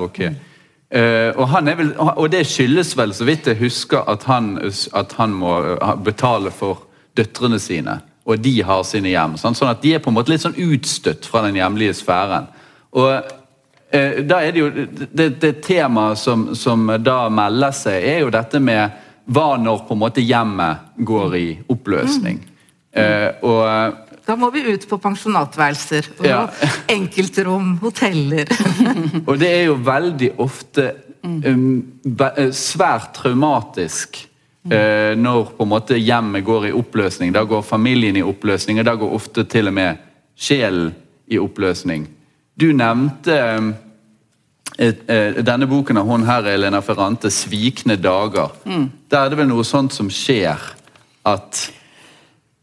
og, han er vel, og det skyldes vel, så vidt jeg husker, at han, at han må eh, betale for døtrene sine. Og de har sine hjem. Sånn, sånn at de er på en måte litt sånn utstøtt fra den hjemlige sfæren. Og eh, da er Det jo, det, det temaet som, som da melder seg, er jo dette med hva når på en måte hjemmet går i oppløsning. Mm. Eh, og da må vi ut på pensjonatværelser. Og Ja. [laughs] Enkeltrom, hoteller. [laughs] Og det er jo veldig ofte um, eh, svært traumatisk uh, når på en måte hjemmet går i oppløsning. Da går familien i oppløsning, og da går ofte til og med sjelen i oppløsning. Du nevnte um, et, eh, denne boken av hun her, Elena Ferrante, 'Svikne dager'. Der er det vel noe sånt som skjer at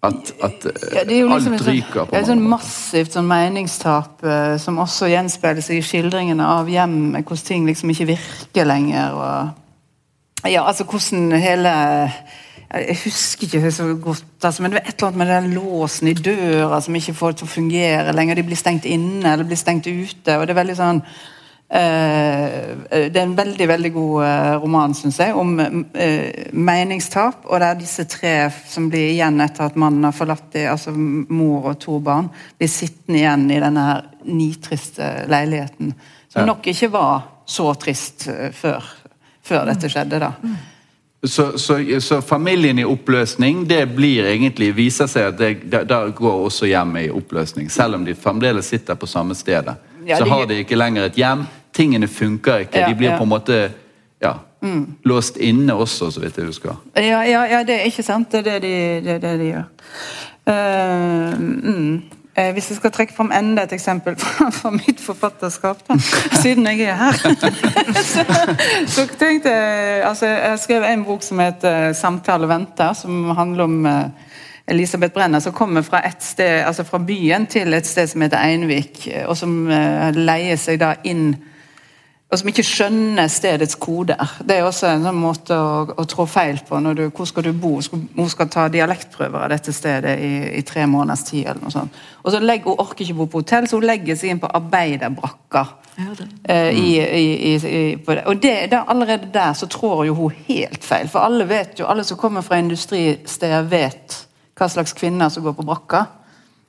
at, at eh, Ja, det er liksom alt et sånn- ryker. på ja, et sånn massivt sånn meningstap uh, som også gjenspeiler seg i skildringene av hjemmet, hvordan ting liksom ikke virker lenger. og ja, altså hvordan hele Jeg husker ikke så godt, altså, men det er et eller annet med den låsen i døra som ikke får det til å fungere lenger. De blir stengt inne eller blir stengt ute. og Det er veldig sånn eh, det er en veldig veldig god eh, roman, syns jeg, om eh, meningstap. Og det er disse tre som blir igjen etter at mannen har forlatt dem, altså mor og to barn, blir sittende igjen i denne her nitriste leiligheten. Som Ja. nok ikke var så trist eh, før, før dette skjedde, da. Så, så, så familien i oppløsning, det blir egentlig viser seg at det, det, det går også hjem i oppløsning. Selv om de fremdeles sitter på samme stedet. Så har de ikke lenger et hjem. Tingene funker ikke. De blir. Mm. på en måte ja, låst inne også, så vidt jeg husker. Ja, ja, ja, det er ikke sant. Det er det de, det er det de gjør. Uh, mm. Eh, hvis jeg skal trekke fram enda et eksempel [laughs] fra, fra mitt forfatterskap, da, [laughs] siden jeg er her [laughs] så, så tenkte jeg altså, Jeg skrev en bok som heter 'Samtale venter', som handler om eh, Elisabeth Brenner som kommer fra sted, altså fra byen til et sted som heter Einvik, eh, og som eh, leier seg da inn og som ikke skjønner stedets koder. Det er også en sånn måte å, å trå feil på. du, Hvor skal du bo? Hun skal ta dialektprøver av dette stedet i, i tre måneders tid. eller noe sånt. Og så legger, Hun orker ikke bo på hotell, så hun legger seg inn på arbeiderbrakker. Ja, det. Eh, i, i, på det. Og det, det, allerede der så trår jo hun helt feil. For alle vet jo, alle som kommer fra industristeder, vet hva slags kvinner som går på brakka.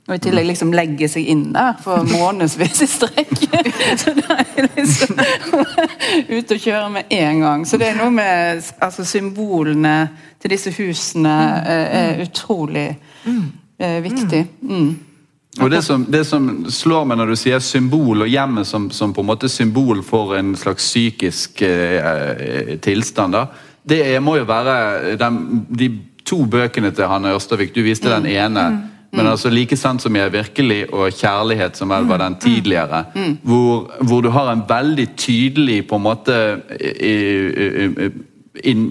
Og i tillegg liksom legge seg inn der for månedsvis i strekk. [laughs] Så da er jeg liksom ute og kjøre med en gang. Så det er noe med altså, symbolene til disse husene eh, er utrolig er viktig. Mm. Og det som, det som slår meg når du sier symbol og hjemmet som, som på en måte symbol for en slags psykisk eh, tilstand, da, det må jo være den, de to bøkene til Hanne Ørstavik. Du viste den ene. Men altså like sant som jeg virkelig og kjærlighet, som vel var den tidligere. Hvor, hvor du har en veldig tydelig på en måte i, i, i, in,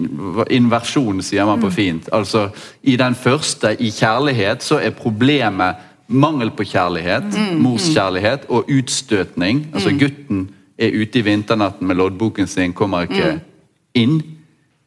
inversjon, sier man på fint. Altså, I den første, i kjærlighet, så er problemet mangel på kjærlighet, morskjærlighet og utstøtning. Altså Gutten er ute i vinternatten med loddboken sin, kommer ikke inn,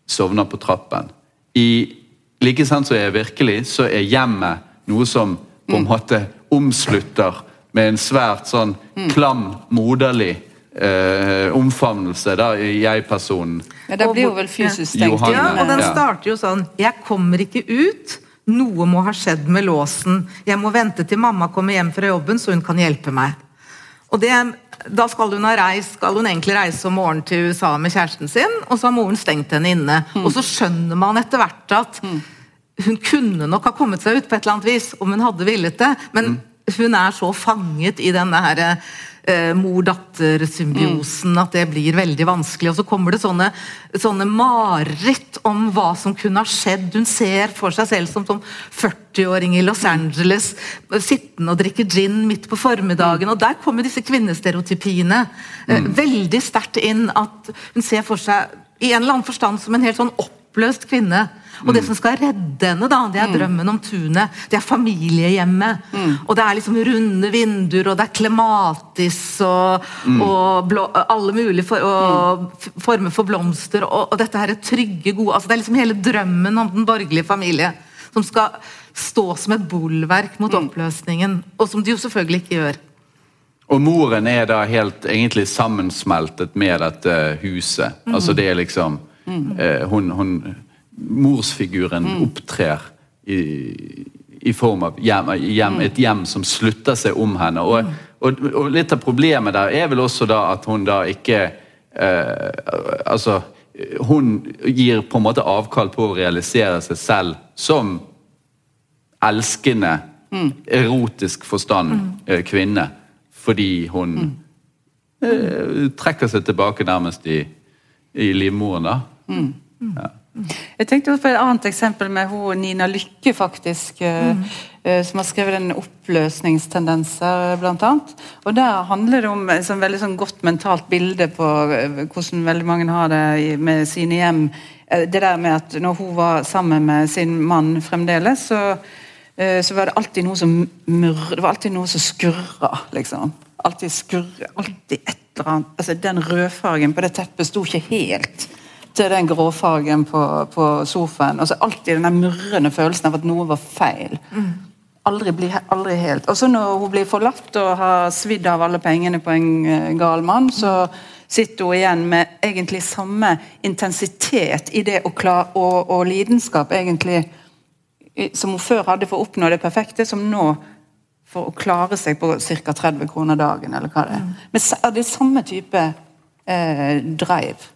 sovner på trappen. I Like sant som jeg er virkelig, så er hjemmet noe som på en måte omslutter med en svært sånn klam, moderlig eh, omfavnelse da, i jeg-personen. Ja, det blir jo vel fysisk stengt Johanne. Ja, og den starter jo sånn Jeg kommer ikke ut. Noe må ha skjedd med låsen. Jeg må vente til mamma kommer hjem fra jobben, så hun kan hjelpe meg. Og det, Da skal hun ha reist, skal hun egentlig reise om morgenen til USA med kjæresten sin, og så har moren stengt henne inne. Og så skjønner man etter hvert at hun kunne nok ha kommet seg ut på et eller annet vis om hun hadde villet det, men hun er så fanget i denne her eh, mor-datter-symbiosen at det blir veldig vanskelig. Og så kommer det sånne, sånne mareritt om hva som kunne ha skjedd. Hun ser for seg selv som, som 40-åring i Los Angeles, sittende og drikke gin midt på formiddagen. Og der kommer disse kvinnestereotypiene eh, veldig sterkt inn. At hun ser for seg i en eller annen forstand som en helt sånn oppløst kvinne. Og det som skal redde henne, da, det er drømmen om tunet. Det er familiehjemmet. Og det er liksom runde vinduer, og det er klematis og, og blå, alle mulige for, og former for blomster. Og, og dette her er trygge, gode altså Det er liksom hele drømmen om den borgerlige familie. Som skal stå som et bolverk mot oppløsningen. Og som de jo selvfølgelig ikke gjør. Og moren er da helt egentlig sammensmeltet med dette huset. Altså det er liksom eh, hun, hun, Morsfiguren opptrer i, i form av hjem, hjem, et hjem som slutter seg om henne. Og, og, og litt av problemet der er vel også da at hun da ikke eh, Altså, hun gir på en måte avkall på å realisere seg selv som elskende, erotisk forstand eh, kvinne. Fordi hun eh, trekker seg tilbake nærmest i, i livmoren, da. Jeg tenkte på et annet eksempel med hun Nina Lykke, faktisk. Mm. eh, Som har skrevet en oppløsningstendenser, blant annet. Og der handler det om et sånn veldig sånn godt mentalt bilde på eh, hvordan veldig mange har det i- med sine hjem. Eh, Det der med at når hun var sammen med sin mann fremdeles, så, eh, så var det alltid noe som murr... Det var alltid noe som skurra, liksom. Alltid skurre, alltid et eller annet. Altså, den rødfargen på det teppet sto ikke helt til den gråfargen på, på sofaen. Altså alltid den murrende følelsen av at noe var feil. Aldri, bli, aldri helt. Og så når hun blir forlatt og har svidd av alle pengene på en eh, gal mann, så sitter hun igjen med egentlig samme intensitet i det å klare, og, og lidenskap egentlig som hun før hadde for å oppnå det perfekte, som nå for å klare seg på ca. 30 kroner dagen, eller hva det er. Men sa- det er samme type eh, drive.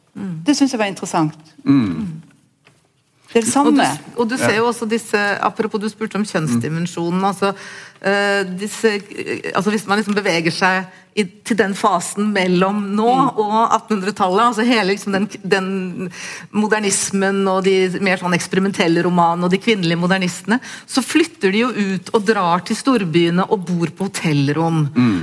Det syns jeg var interessant. Det er det Og samme. du, og du ser jo også disse Apropos du spurte om kjønnsdimensjonen. altså, disse, eh, altså Hvis man liksom beveger seg i, til den fasen mellom nå og 1800-tallet, altså hele liksom den, den modernismen og de mer sånn eksperimentelle romanene og de kvinnelige modernistene, så flytter de jo ut og drar til storbyene og bor på hotellrom.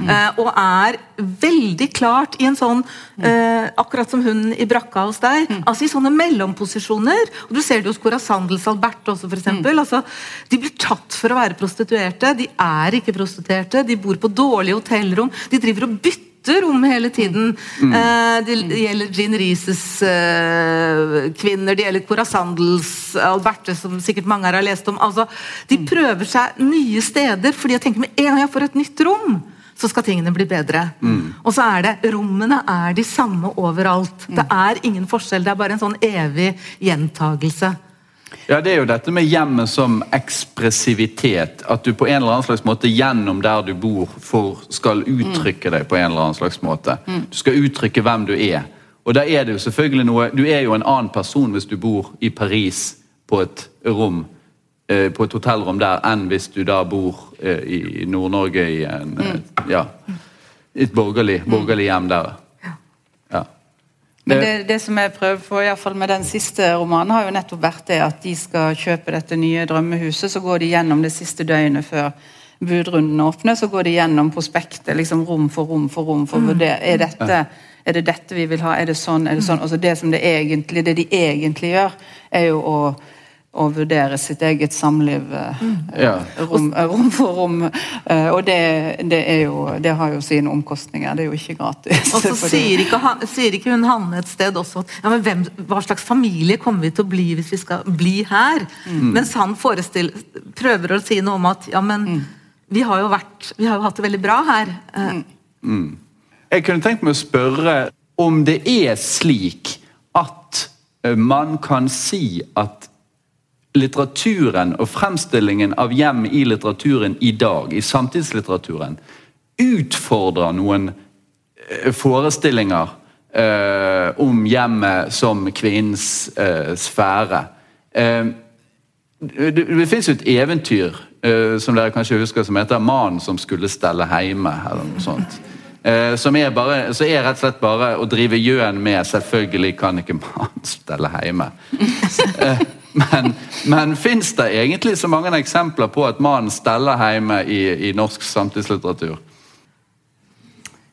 Eh, og er veldig klart i en sånn eh, Akkurat som hun i brakka hos deg. altså I sånne mellomposisjoner. og Du ser det hos Cora Sandels Albert også, f.eks. Altså, de blir tatt for å være prostituerte. De er ikke prostituerte. De bor på dårlige hotellrom. De driver og bytter rom hele tiden. Eh, det gjelder Jean Rises uh, kvinner, det gjelder Cora Sandels Alberte, som sikkert mange her har lest om. Altså, de prøver seg nye steder, fordi jeg tenker med en gang jeg får et nytt rom, så skal tingene bli bedre. Og så er det Rommene er de samme overalt. Det er ingen forskjell. Det er bare en sånn evig gjentagelse. Ja, Det er jo dette med hjemmet som ekspressivitet. At du på en eller annen slags måte gjennom der du bor for, skal uttrykke deg på en eller annen slags måte. Du skal uttrykke hvem du er. Og da er det jo selvfølgelig noe Du er jo en annen person hvis du bor i Paris på et rom eh, på et hotellrom der, enn hvis du da bor eh, i Nord-Norge i en, eh, ja, et borgerlig, borgerlig hjem der. Men det, det som jeg prøver på, i fall med den siste romanen, har jo nettopp vært det at de skal kjøpe dette nye drømmehuset. Så går de gjennom det siste døgnet før budrunden åpner, så går de gjennom prospektet, liksom rom for rom for rom. for mm. er, dette, er det dette vi vil ha? Er det sånn? Er det sånn? Altså det som det egentlig, det de egentlig gjør, er jo å, å vurdere sitt eget samliv mm. Ja. rom, eh, rom for rom. eh, Og det, det, er jo, det har jo sine omkostninger. Det er jo ikke gratis. Og så [laughs] sier ikke, han- sier ikke hun Hanne et sted også at ja, men hvem, hva slags familie kommer vi til å bli hvis vi skal bli her? Mens han prøver å si noe om at ja, men vi har jo vært, vi har jo hatt det veldig bra her. Eh, Jeg kunne tenkt meg å spørre om det er slik at eh, man kan si at litteraturen og fremstillingen av hjem i litteraturen i dag, i samtidslitteraturen, utfordrer noen eh, forestillinger eh, om hjemmet som kvinnens eh, sfære. Eh, det, det finnes jo et eventyr eh, som dere kanskje husker som heter 'Mannen som skulle stelle heime'. eller noe sånt. Eh, som er bare, så er rett og slett bare å drive gjøen med 'selvfølgelig kan ikke mannen stelle heime'. [laughs] Men men fins det egentlig så mange eksempler på at mannen steller hjemme i, i norsk samtidslitteratur?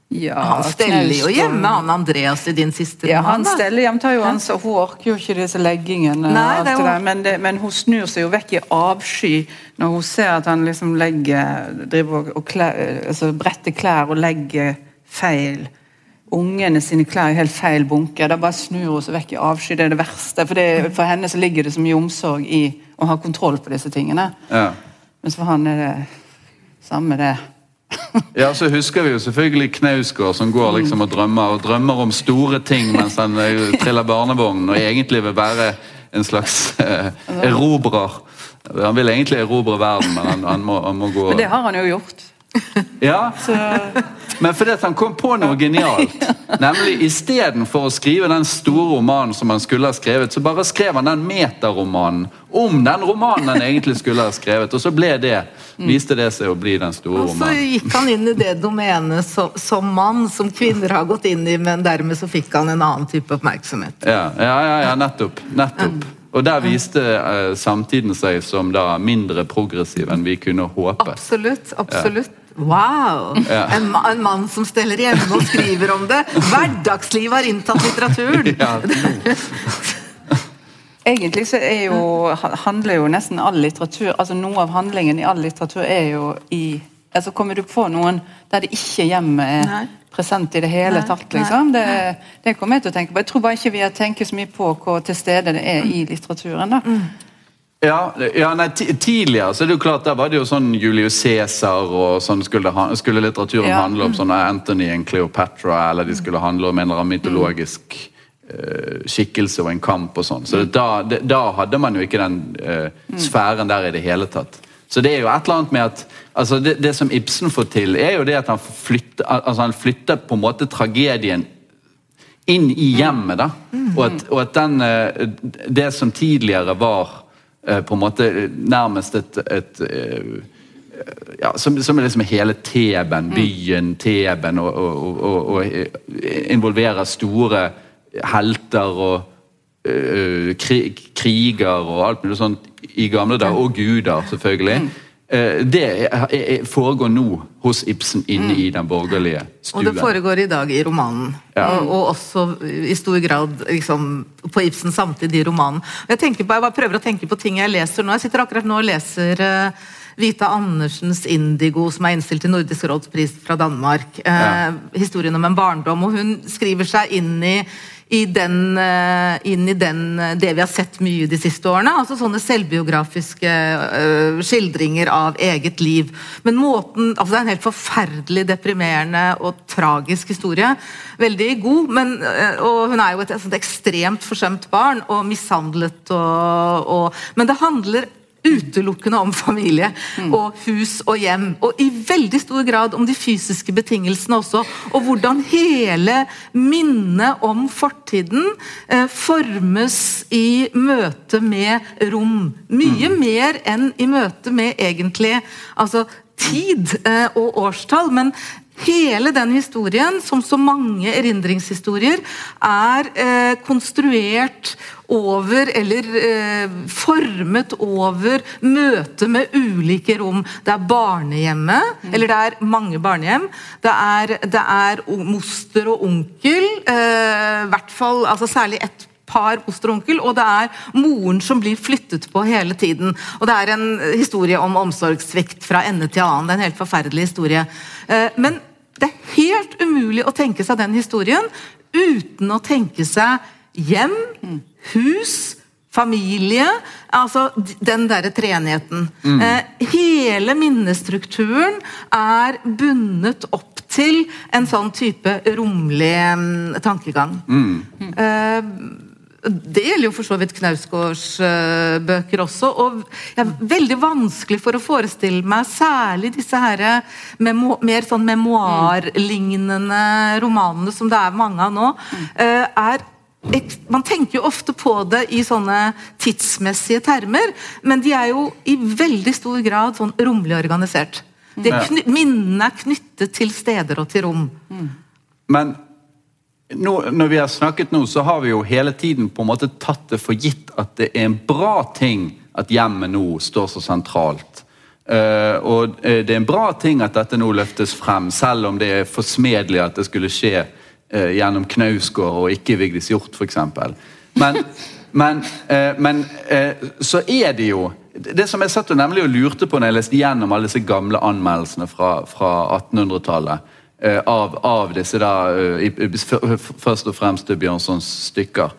Ja, han steller jo hjemme, han Andreas, i din siste Ja, han steller hjemme, tar jo ansvar. Hun orker jo ikke disse leggingene. Nei, det det men, det, men hun snur seg jo vekk i avsky når hun ser at han liksom legger driver og, og klær, altså bretter klær og legger feil. Ungene sine klær i helt feil bunke. Da bare snur hun seg vekk i avsky. Det er det verste. For, det, for henne så ligger det så mye omsorg i å ha kontroll på disse tingene. Ja. Mens for han er det samme det. Ja, så husker vi jo selvfølgelig Knausgård som går liksom og drømmer og drømmer om store ting mens han eh, triller barnevogn og egentlig vil være en slags eh, erobrer. Han vil egentlig erobre verden, men han, han, må, han må gå Men det har han jo gjort. Ja, men fordi han kom på noe genialt. [laughs] Nemlig istedenfor å skrive den store romanen som han skulle ha skrevet, så bare skrev han den metaromanen om den romanen han egentlig skulle ha skrevet. Og så ble det, viste det seg å bli den store romanen. Og så gikk han inn i det domenet som, som mann, som kvinner har gått inn i, men dermed så fikk han en annen type oppmerksomhet. Ja, ja, ja, ja nettopp. nettopp. Og der viste eh, samtiden seg som da mindre progressiv enn vi kunne håpe. Absolutt. absolutt. Wow! Ja. En, en mann som steller hjemme og skriver om det. Hverdagslivet har inntatt litteraturen. [laughs] Ja. egentlig så er jo, handler jo nesten all litteratur altså Noe av handlingen i all litteratur er jo i altså Kommer du på noen der det ikke hjemmet er Nei. present i det hele tatt? liksom? Det, det kommer jeg til å tenke på. Jeg tror bare ikke vi har tenkt så mye på hvor til stede det er i litteraturen. da. Ja, ja nei, Tidligere så er det jo klart, der var det jo sånn Julius Cæsar og sånn skulle, skulle litteraturen Ja. handle om sånn Anthony og Cleopatra, eller de skulle handle om en eller annen mytologisk uh, skikkelse og en kamp og sånn. Så det, da, det, da hadde man jo ikke den uh, sfæren der i det hele tatt. Så det er jo et eller annet med at altså det, det som Ibsen får til, er jo det at han flytter, altså han flytter på en måte tragedien inn i hjemmet. da. Og at, og at den, eh, det som tidligere var på en måte nærmest et, et eh, ja, som, som er liksom hele Teben, byen Teben, og, og, og, og, involverer store helter og øh, krig, kriger og alt mulig sånt i gamle dager, og guder, selvfølgelig. Eh, Det foregår nå hos Ibsen inne i den borgerlige stuen. Og det foregår i dag i romanen. Ja. Og, og også i stor grad liksom, på Ibsens samtid i romanen. Jeg, på, jeg prøver å tenke på ting jeg leser nå. Jeg sitter akkurat nå og leser eh, Vita Andersens 'Indigo', som er innstilt til Nordisk rådspris fra Danmark. Eh, Ja. Historien om en barndom. Og hun skriver seg inn i i den, eh, inn i den, eh, det vi har sett mye de siste årene. altså Sånne selvbiografiske uh, skildringer av eget liv. Men måten, altså Det er en helt forferdelig deprimerende og tragisk historie. Veldig god, men, og hun er jo et, altså, et ekstremt forsømt barn og mishandlet. Og, og, men det handler utelukkende om familie og hus og hjem. Og i veldig stor grad om de fysiske betingelsene også. Og hvordan hele minnet om fortiden eh, formes i møte med rom. Mye mer enn i møte med egentlig altså, tid eh, og årstall. men Hele den historien, som så mange erindringshistorier, er eh, konstruert over, eller eh, formet over, møte med ulike rom. Det er barnehjemmet, eller det er mange barnehjem. Det er, det er moster og onkel, eh, hvert fall, altså særlig ett par moster og onkel, og det er moren som blir flyttet på hele tiden. Og det er en historie om omsorgssvikt fra ende til annen. Det er en helt forferdelig historie. Eh, Men det er helt umulig å tenke seg den historien uten å tenke seg hjem, hus, familie. Altså den derre treenigheten. Eh, hele minnestrukturen er bundet opp til en sånn type romlig mm, tankegang. Eh, det gjelder jo for så vidt Knausgårds eh, bøker også. Og det er veldig vanskelig for å forestille meg særlig disse her memo mer sånn memoarlignende romanene som det er mange av nå. eh, er man tenker jo ofte på det i sånne tidsmessige termer, men de er jo i veldig stor grad sånn romlig organisert. Er kny minnene er knyttet til steder og til rom. Men nå, når vi har snakket nå, så har vi jo hele tiden på en måte tatt det for gitt at det er en bra ting at hjemmet nå står så sentralt. Uh, og eh, det er en bra ting at dette nå løftes frem, selv om det er forsmedelig at det skulle skje uh, gjennom Knausgård og ikke Vigdis Hjorth, f.eks. Men, [laughs] men, uh, men så er det jo Det som jeg satt og nemlig lurte på når jeg leste gjennom alle disse gamle anmeldelsene fra, fra 1800-tallet eh, av, av disse da, eh, først og fremst Bjørnsons stykker.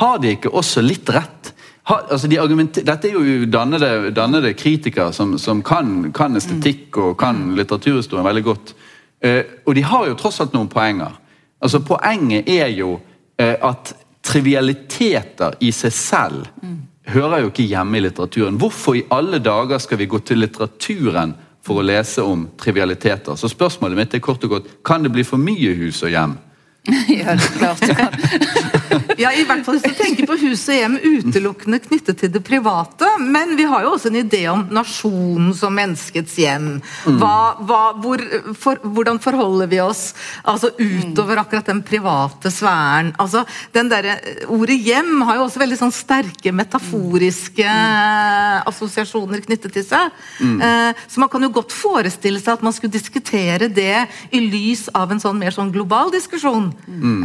Har de ikke også litt rett? ha, altså de Dette er jo dannede, dannede kritikere som, som kan, kan, estetikk og kan litteraturhistorien veldig godt. Eh, og de har jo tross alt noen poenger. Altså Poenget er jo eh, at trivialiteter i seg selv mm. hører jo ikke hjemme i litteraturen. Hvorfor i alle dager skal vi gå til litteraturen for å lese om trivialiteter? Så spørsmålet mitt er kort og godt kan det bli for mye hus og hjem? [laughs] ja, det er klart kan. Ja, i hvert fall Hvis du tenker på hus og hjem utelukkende knyttet til det private. Men vi har jo også en idé om nasjonen som menneskets hjem. Hva, hva, hvor, for, hvordan forholder vi oss altså utover akkurat den private sfæren? Altså, den der, Ordet hjem har jo også veldig sånn sterke metaforiske assosiasjoner knyttet til seg. Eh, så man kan jo godt forestille seg at man skulle diskutere det i lys av en sånn mer sånn global diskusjon.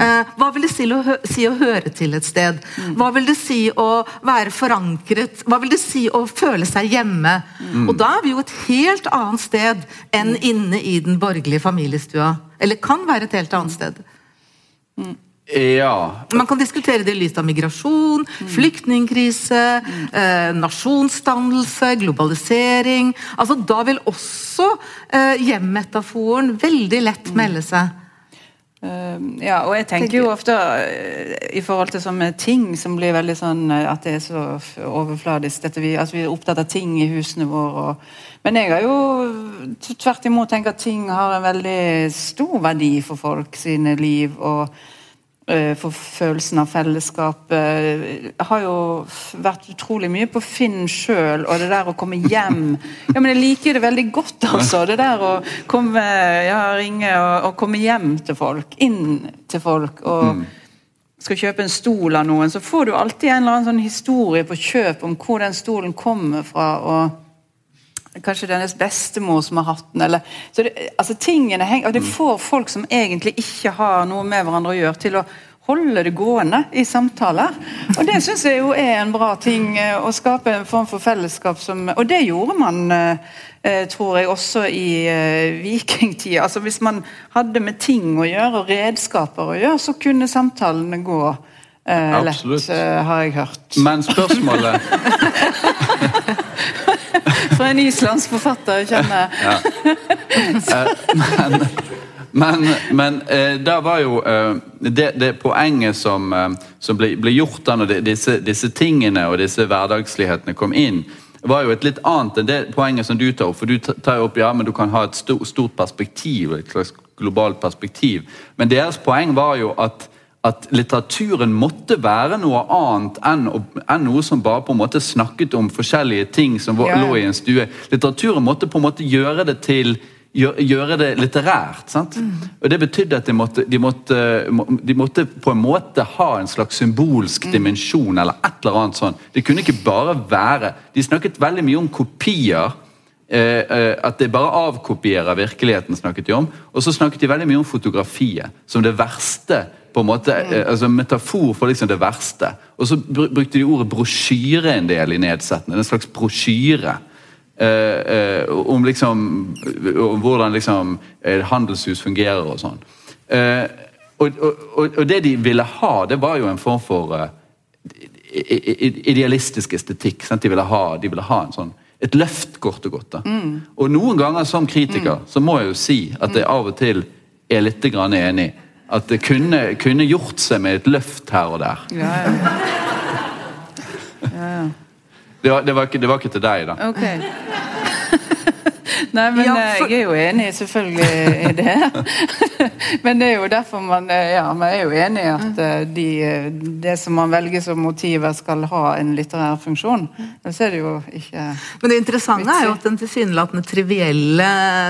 Eh, hva vil det si å, si å høre til et sted? Hva vil det si å være forankret? Hva vil det si å føle seg hjemme? Og da er vi jo et helt annet sted enn inne i den borgerlige familiestua. Eller kan være et helt annet sted. Ja. Man kan diskutere det i lys av migrasjon, flyktningkrise, eh, nasjonsdannelse, globalisering. Altså, da vil også eh, hjemmetaforen veldig lett melde seg. Uh, ja, og jeg tenker jo ofte uh, i forhold til sånne ting som blir veldig sånn uh, at det er så overfladisk. Dette vi, altså vi er opptatt av ting i husene våre. Og, men jeg har jo tvert imot tenkt at ting har en veldig stor verdi for folk sine liv. og Eh, for følelsen av fellesskap. Jeg har jo vært utrolig mye på Finn sjøl, og det der å komme hjem [laughs] Ja, men jeg liker det veldig godt, altså. Det der å komme, ja, ringe og, og komme hjem til folk. Inn til folk. og mm. skal kjøpe en stol av noen, så får du alltid en eller annen sånn historie på kjøp om hvor den stolen kommer fra. og Kanskje dennes bestemor som har hatt den. Eller, så det, altså tingene henger, og det mm. får folk som egentlig ikke har noe med hverandre å gjøre, til å holde det gående i samtaler. Og Det syns jeg jo er en bra ting. Eh, å skape en form for fellesskap som Og det gjorde man, eh, eh, tror jeg, også i vikingtida. Altså Hvis man hadde med ting å gjøre, og redskaper å gjøre, så kunne samtalene gå lett, har jeg hørt. Men spørsmålet [laughs] [laughs] fra en islandsk forfatter, kjenner jeg. Ja. [laughs] men, men, men det var jo eh, det, det, poenget som, eh, som ble, ble, gjort da når disse, disse, tingene og disse hverdagslighetene kom inn, var jo et litt annet enn det poenget som du tar opp. For du tar opp ja, men du kan ha et stort, stort perspektiv, et slags globalt perspektiv. Men deres poeng var jo at at litteraturen måtte være noe annet enn, enn, noe som bare på en måte snakket om forskjellige ting som ja. lå i en stue. Litteraturen måtte på en måte gjøre det til gjøre det litterært. sant? Mm. Og Det betydde at de måtte, de, måtte, de måtte, på en måte ha en slags symbolsk mm. dimensjon eller et eller annet sånt. Det kunne ikke bare være De snakket veldig mye om kopier. Eh, eh at det bare avkopierer virkeligheten, snakket de om. Og så snakket de veldig mye om fotografiet som det verste på en måte, mm. eh, altså Metafor for liksom det verste. Og så brukte de ordet brosjyre en del i nedsettende. En slags brosjyre. Eh, eh, om liksom om hvordan liksom handelshus fungerer og sånn. Eh, og, og, og, det de ville ha, det var jo en form for uh, idealistisk estetikk. Sant? De ville ha, de ville ha en sånn et løft, kort og godt. Mm. Og noen ganger som kritiker mm. så må jeg jo si at jeg av og til er litt enig at det kunne, kunne, gjort seg med et løft her og der. Ja, ja. ja, det, var, det, var ikke, det, var, ikke, til deg, da. Okay. Nei, men ja, eh, for... jeg er jo enig selvfølgelig i det. [laughs] men det er jo derfor man eh, ja, man er jo enig i at eh, de, det som man velger som motiver, skal ha en litterær funksjon. Ellers er det jo ikke Men det interessante er jo at den tilsynelatende trivielle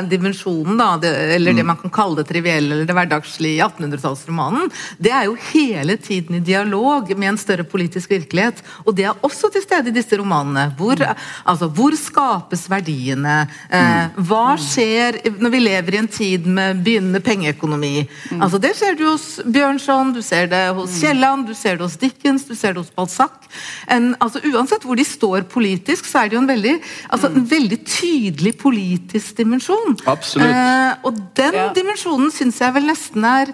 dimensjonen, da, det, eller det mm. man kan kalle det trivielle eller det hverdagslige i 1800-tallsromanen, det er jo hele tiden i dialog med en større politisk virkelighet. Og det er også til stede i disse romanene. Hvor, mm. altså, hvor skapes verdiene? Eh, hva skjer når vi lever i en tid med begynnende pengeøkonomi? Mm. Altså Det ser du hos Bjørnson, du ser det hos mm. Kielland, du ser det hos Dickens, du ser det hos Balzac. En, altså Uansett hvor de står politisk, så er det jo en veldig, altså en veldig tydelig politisk dimensjon. Absolutt. Eh, og den ja. dimensjonen syns jeg vel nesten er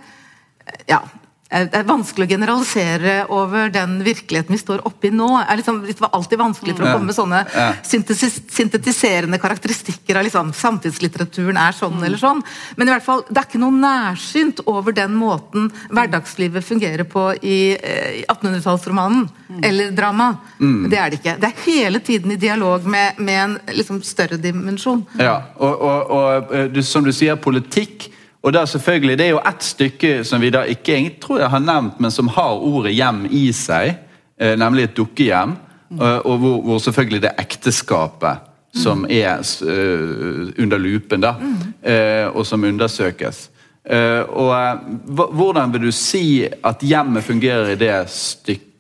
ja, eh, det er vanskelig å generalisere over den virkeligheten vi står oppi nå. Er liksom, det var alltid vanskelig for å komme med sånne Ja. syntetiserende karakteristikker av liksom, samtidslitteraturen er sånn eller sånn. Men i hvert fall, det er ikke noe nærsynt over den måten hverdagslivet fungerer på i, eh, i 1800-tallsromanen eller drama. Det er det ikke. Det er hele tiden i dialog med, med en liksom, større dimensjon. Ja, og, og, og eh, du, som du sier, politikk. Og da selvfølgelig, Det er jo ett stykke som vi da ikke jeg tror jeg har nevnt, men som har ordet 'hjem' i seg, eh, nemlig et dukkehjem. eh, og hvor, hvor selvfølgelig det ekteskapet som er eh, under lupen, da, eh, og som undersøkes. Og Hvordan vil du si at hjemmet fungerer i det stykket?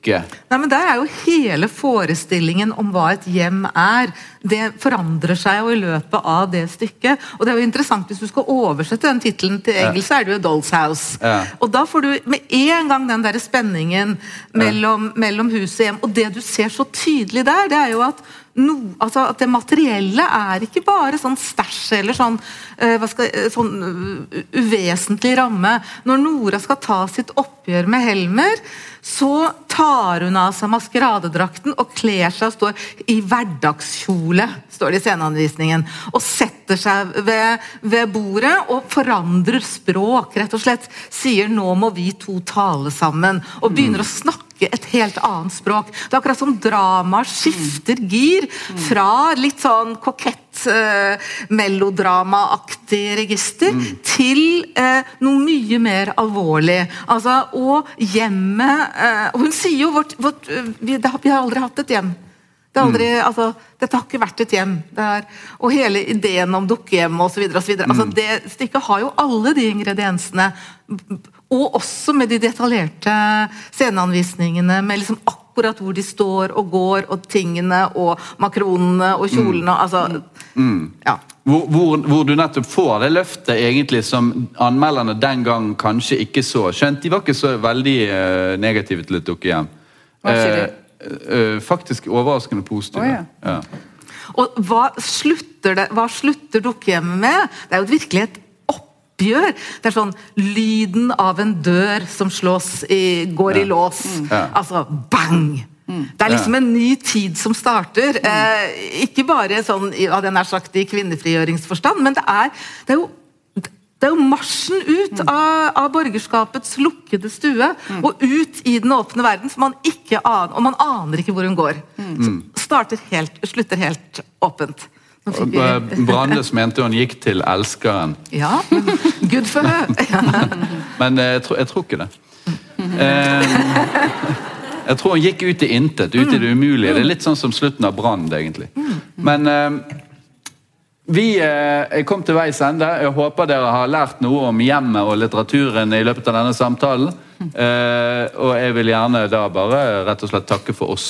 Nei, men Der er jo hele forestillingen om hva et hjem er. Det forandrer seg jo i løpet av det stykket. Og det er jo interessant Hvis du skal oversette den tittelen til engelsk, så er det jo 'Doll's House'. Ja. Og da får du med en gang den der spenningen mellom, mellom hus og hjem. Og det du ser så tydelig der, det er jo at no, altså at det materielle er ikke bare sånn stæsj eller sånn, uh, skal, eh, sånn uh, uvesentlig ramme. Når Nora skal ta sitt oppgjør med Helmer, så tar hun av seg maskeradedrakten og kler seg og står i hverdagskjole, står det i sceneanvisningen, og setter seg ved, ved bordet og forandrer språk, rett og slett. Sier 'nå må vi to tale sammen', og begynner å snakke et helt annet språk. Det er akkurat som dramaet skifter gir fra litt sånn kokett eh, melodramaaktig register til eh, noe mye mer alvorlig. Altså, og hjemmet eh, og Hun sier jo vårt, vårt vi, det vi har aldri hatt et hjem. Det aldri, altså, dette har ikke vært et hjem. Det er, og hele ideen om dukkehjem osv. Altså, det stykket har jo alle de ingrediensene. Og også med de detaljerte sceneanvisningene med liksom akkurat hvor de står og går, og tingene og makronene og kjolene. Altså, ja. Hvor, hvor, hvor du nettopp får det løftet egentlig som anmelderne den gang kanskje ikke så. Skjønt de var ikke så veldig uh, negative til et dukkehjem. Eh, eh, faktisk overraskende positive. Oh, ja. Ja. Og hva slutter, det, hva slutter dukkehjemmet med? Det er jo virkelig et oppgjør. Det er sånn lyden av en dør som slås i, går i lås. Ja. Altså bang! Det er liksom en ny tid som starter. Eh, ikke bare sånn, hadde jeg nær sagt, i kvinnefrigjøringsforstand, men det er, det er jo det er jo marsjen ut av, av borgerskapets lukkede stue og ut i den åpne verden, som man ikke aner, og man aner ikke hvor hun går. Så starter helt, slutter helt åpent. Eh, Brandes mente hun gikk til elskeren, Ja, good for her. Men eh, jeg, tror, jeg tror ikke det. Eh, jeg tror hun gikk ut i intet, ut i det umulige. Det er litt sånn som slutten av Brand, egentlig. Men vi er kommet til veis ende. Jeg håper dere har lært noe om hjemmet og litteraturen i løpet av denne samtalen. Og jeg vil gjerne da bare rett og slett takke for oss.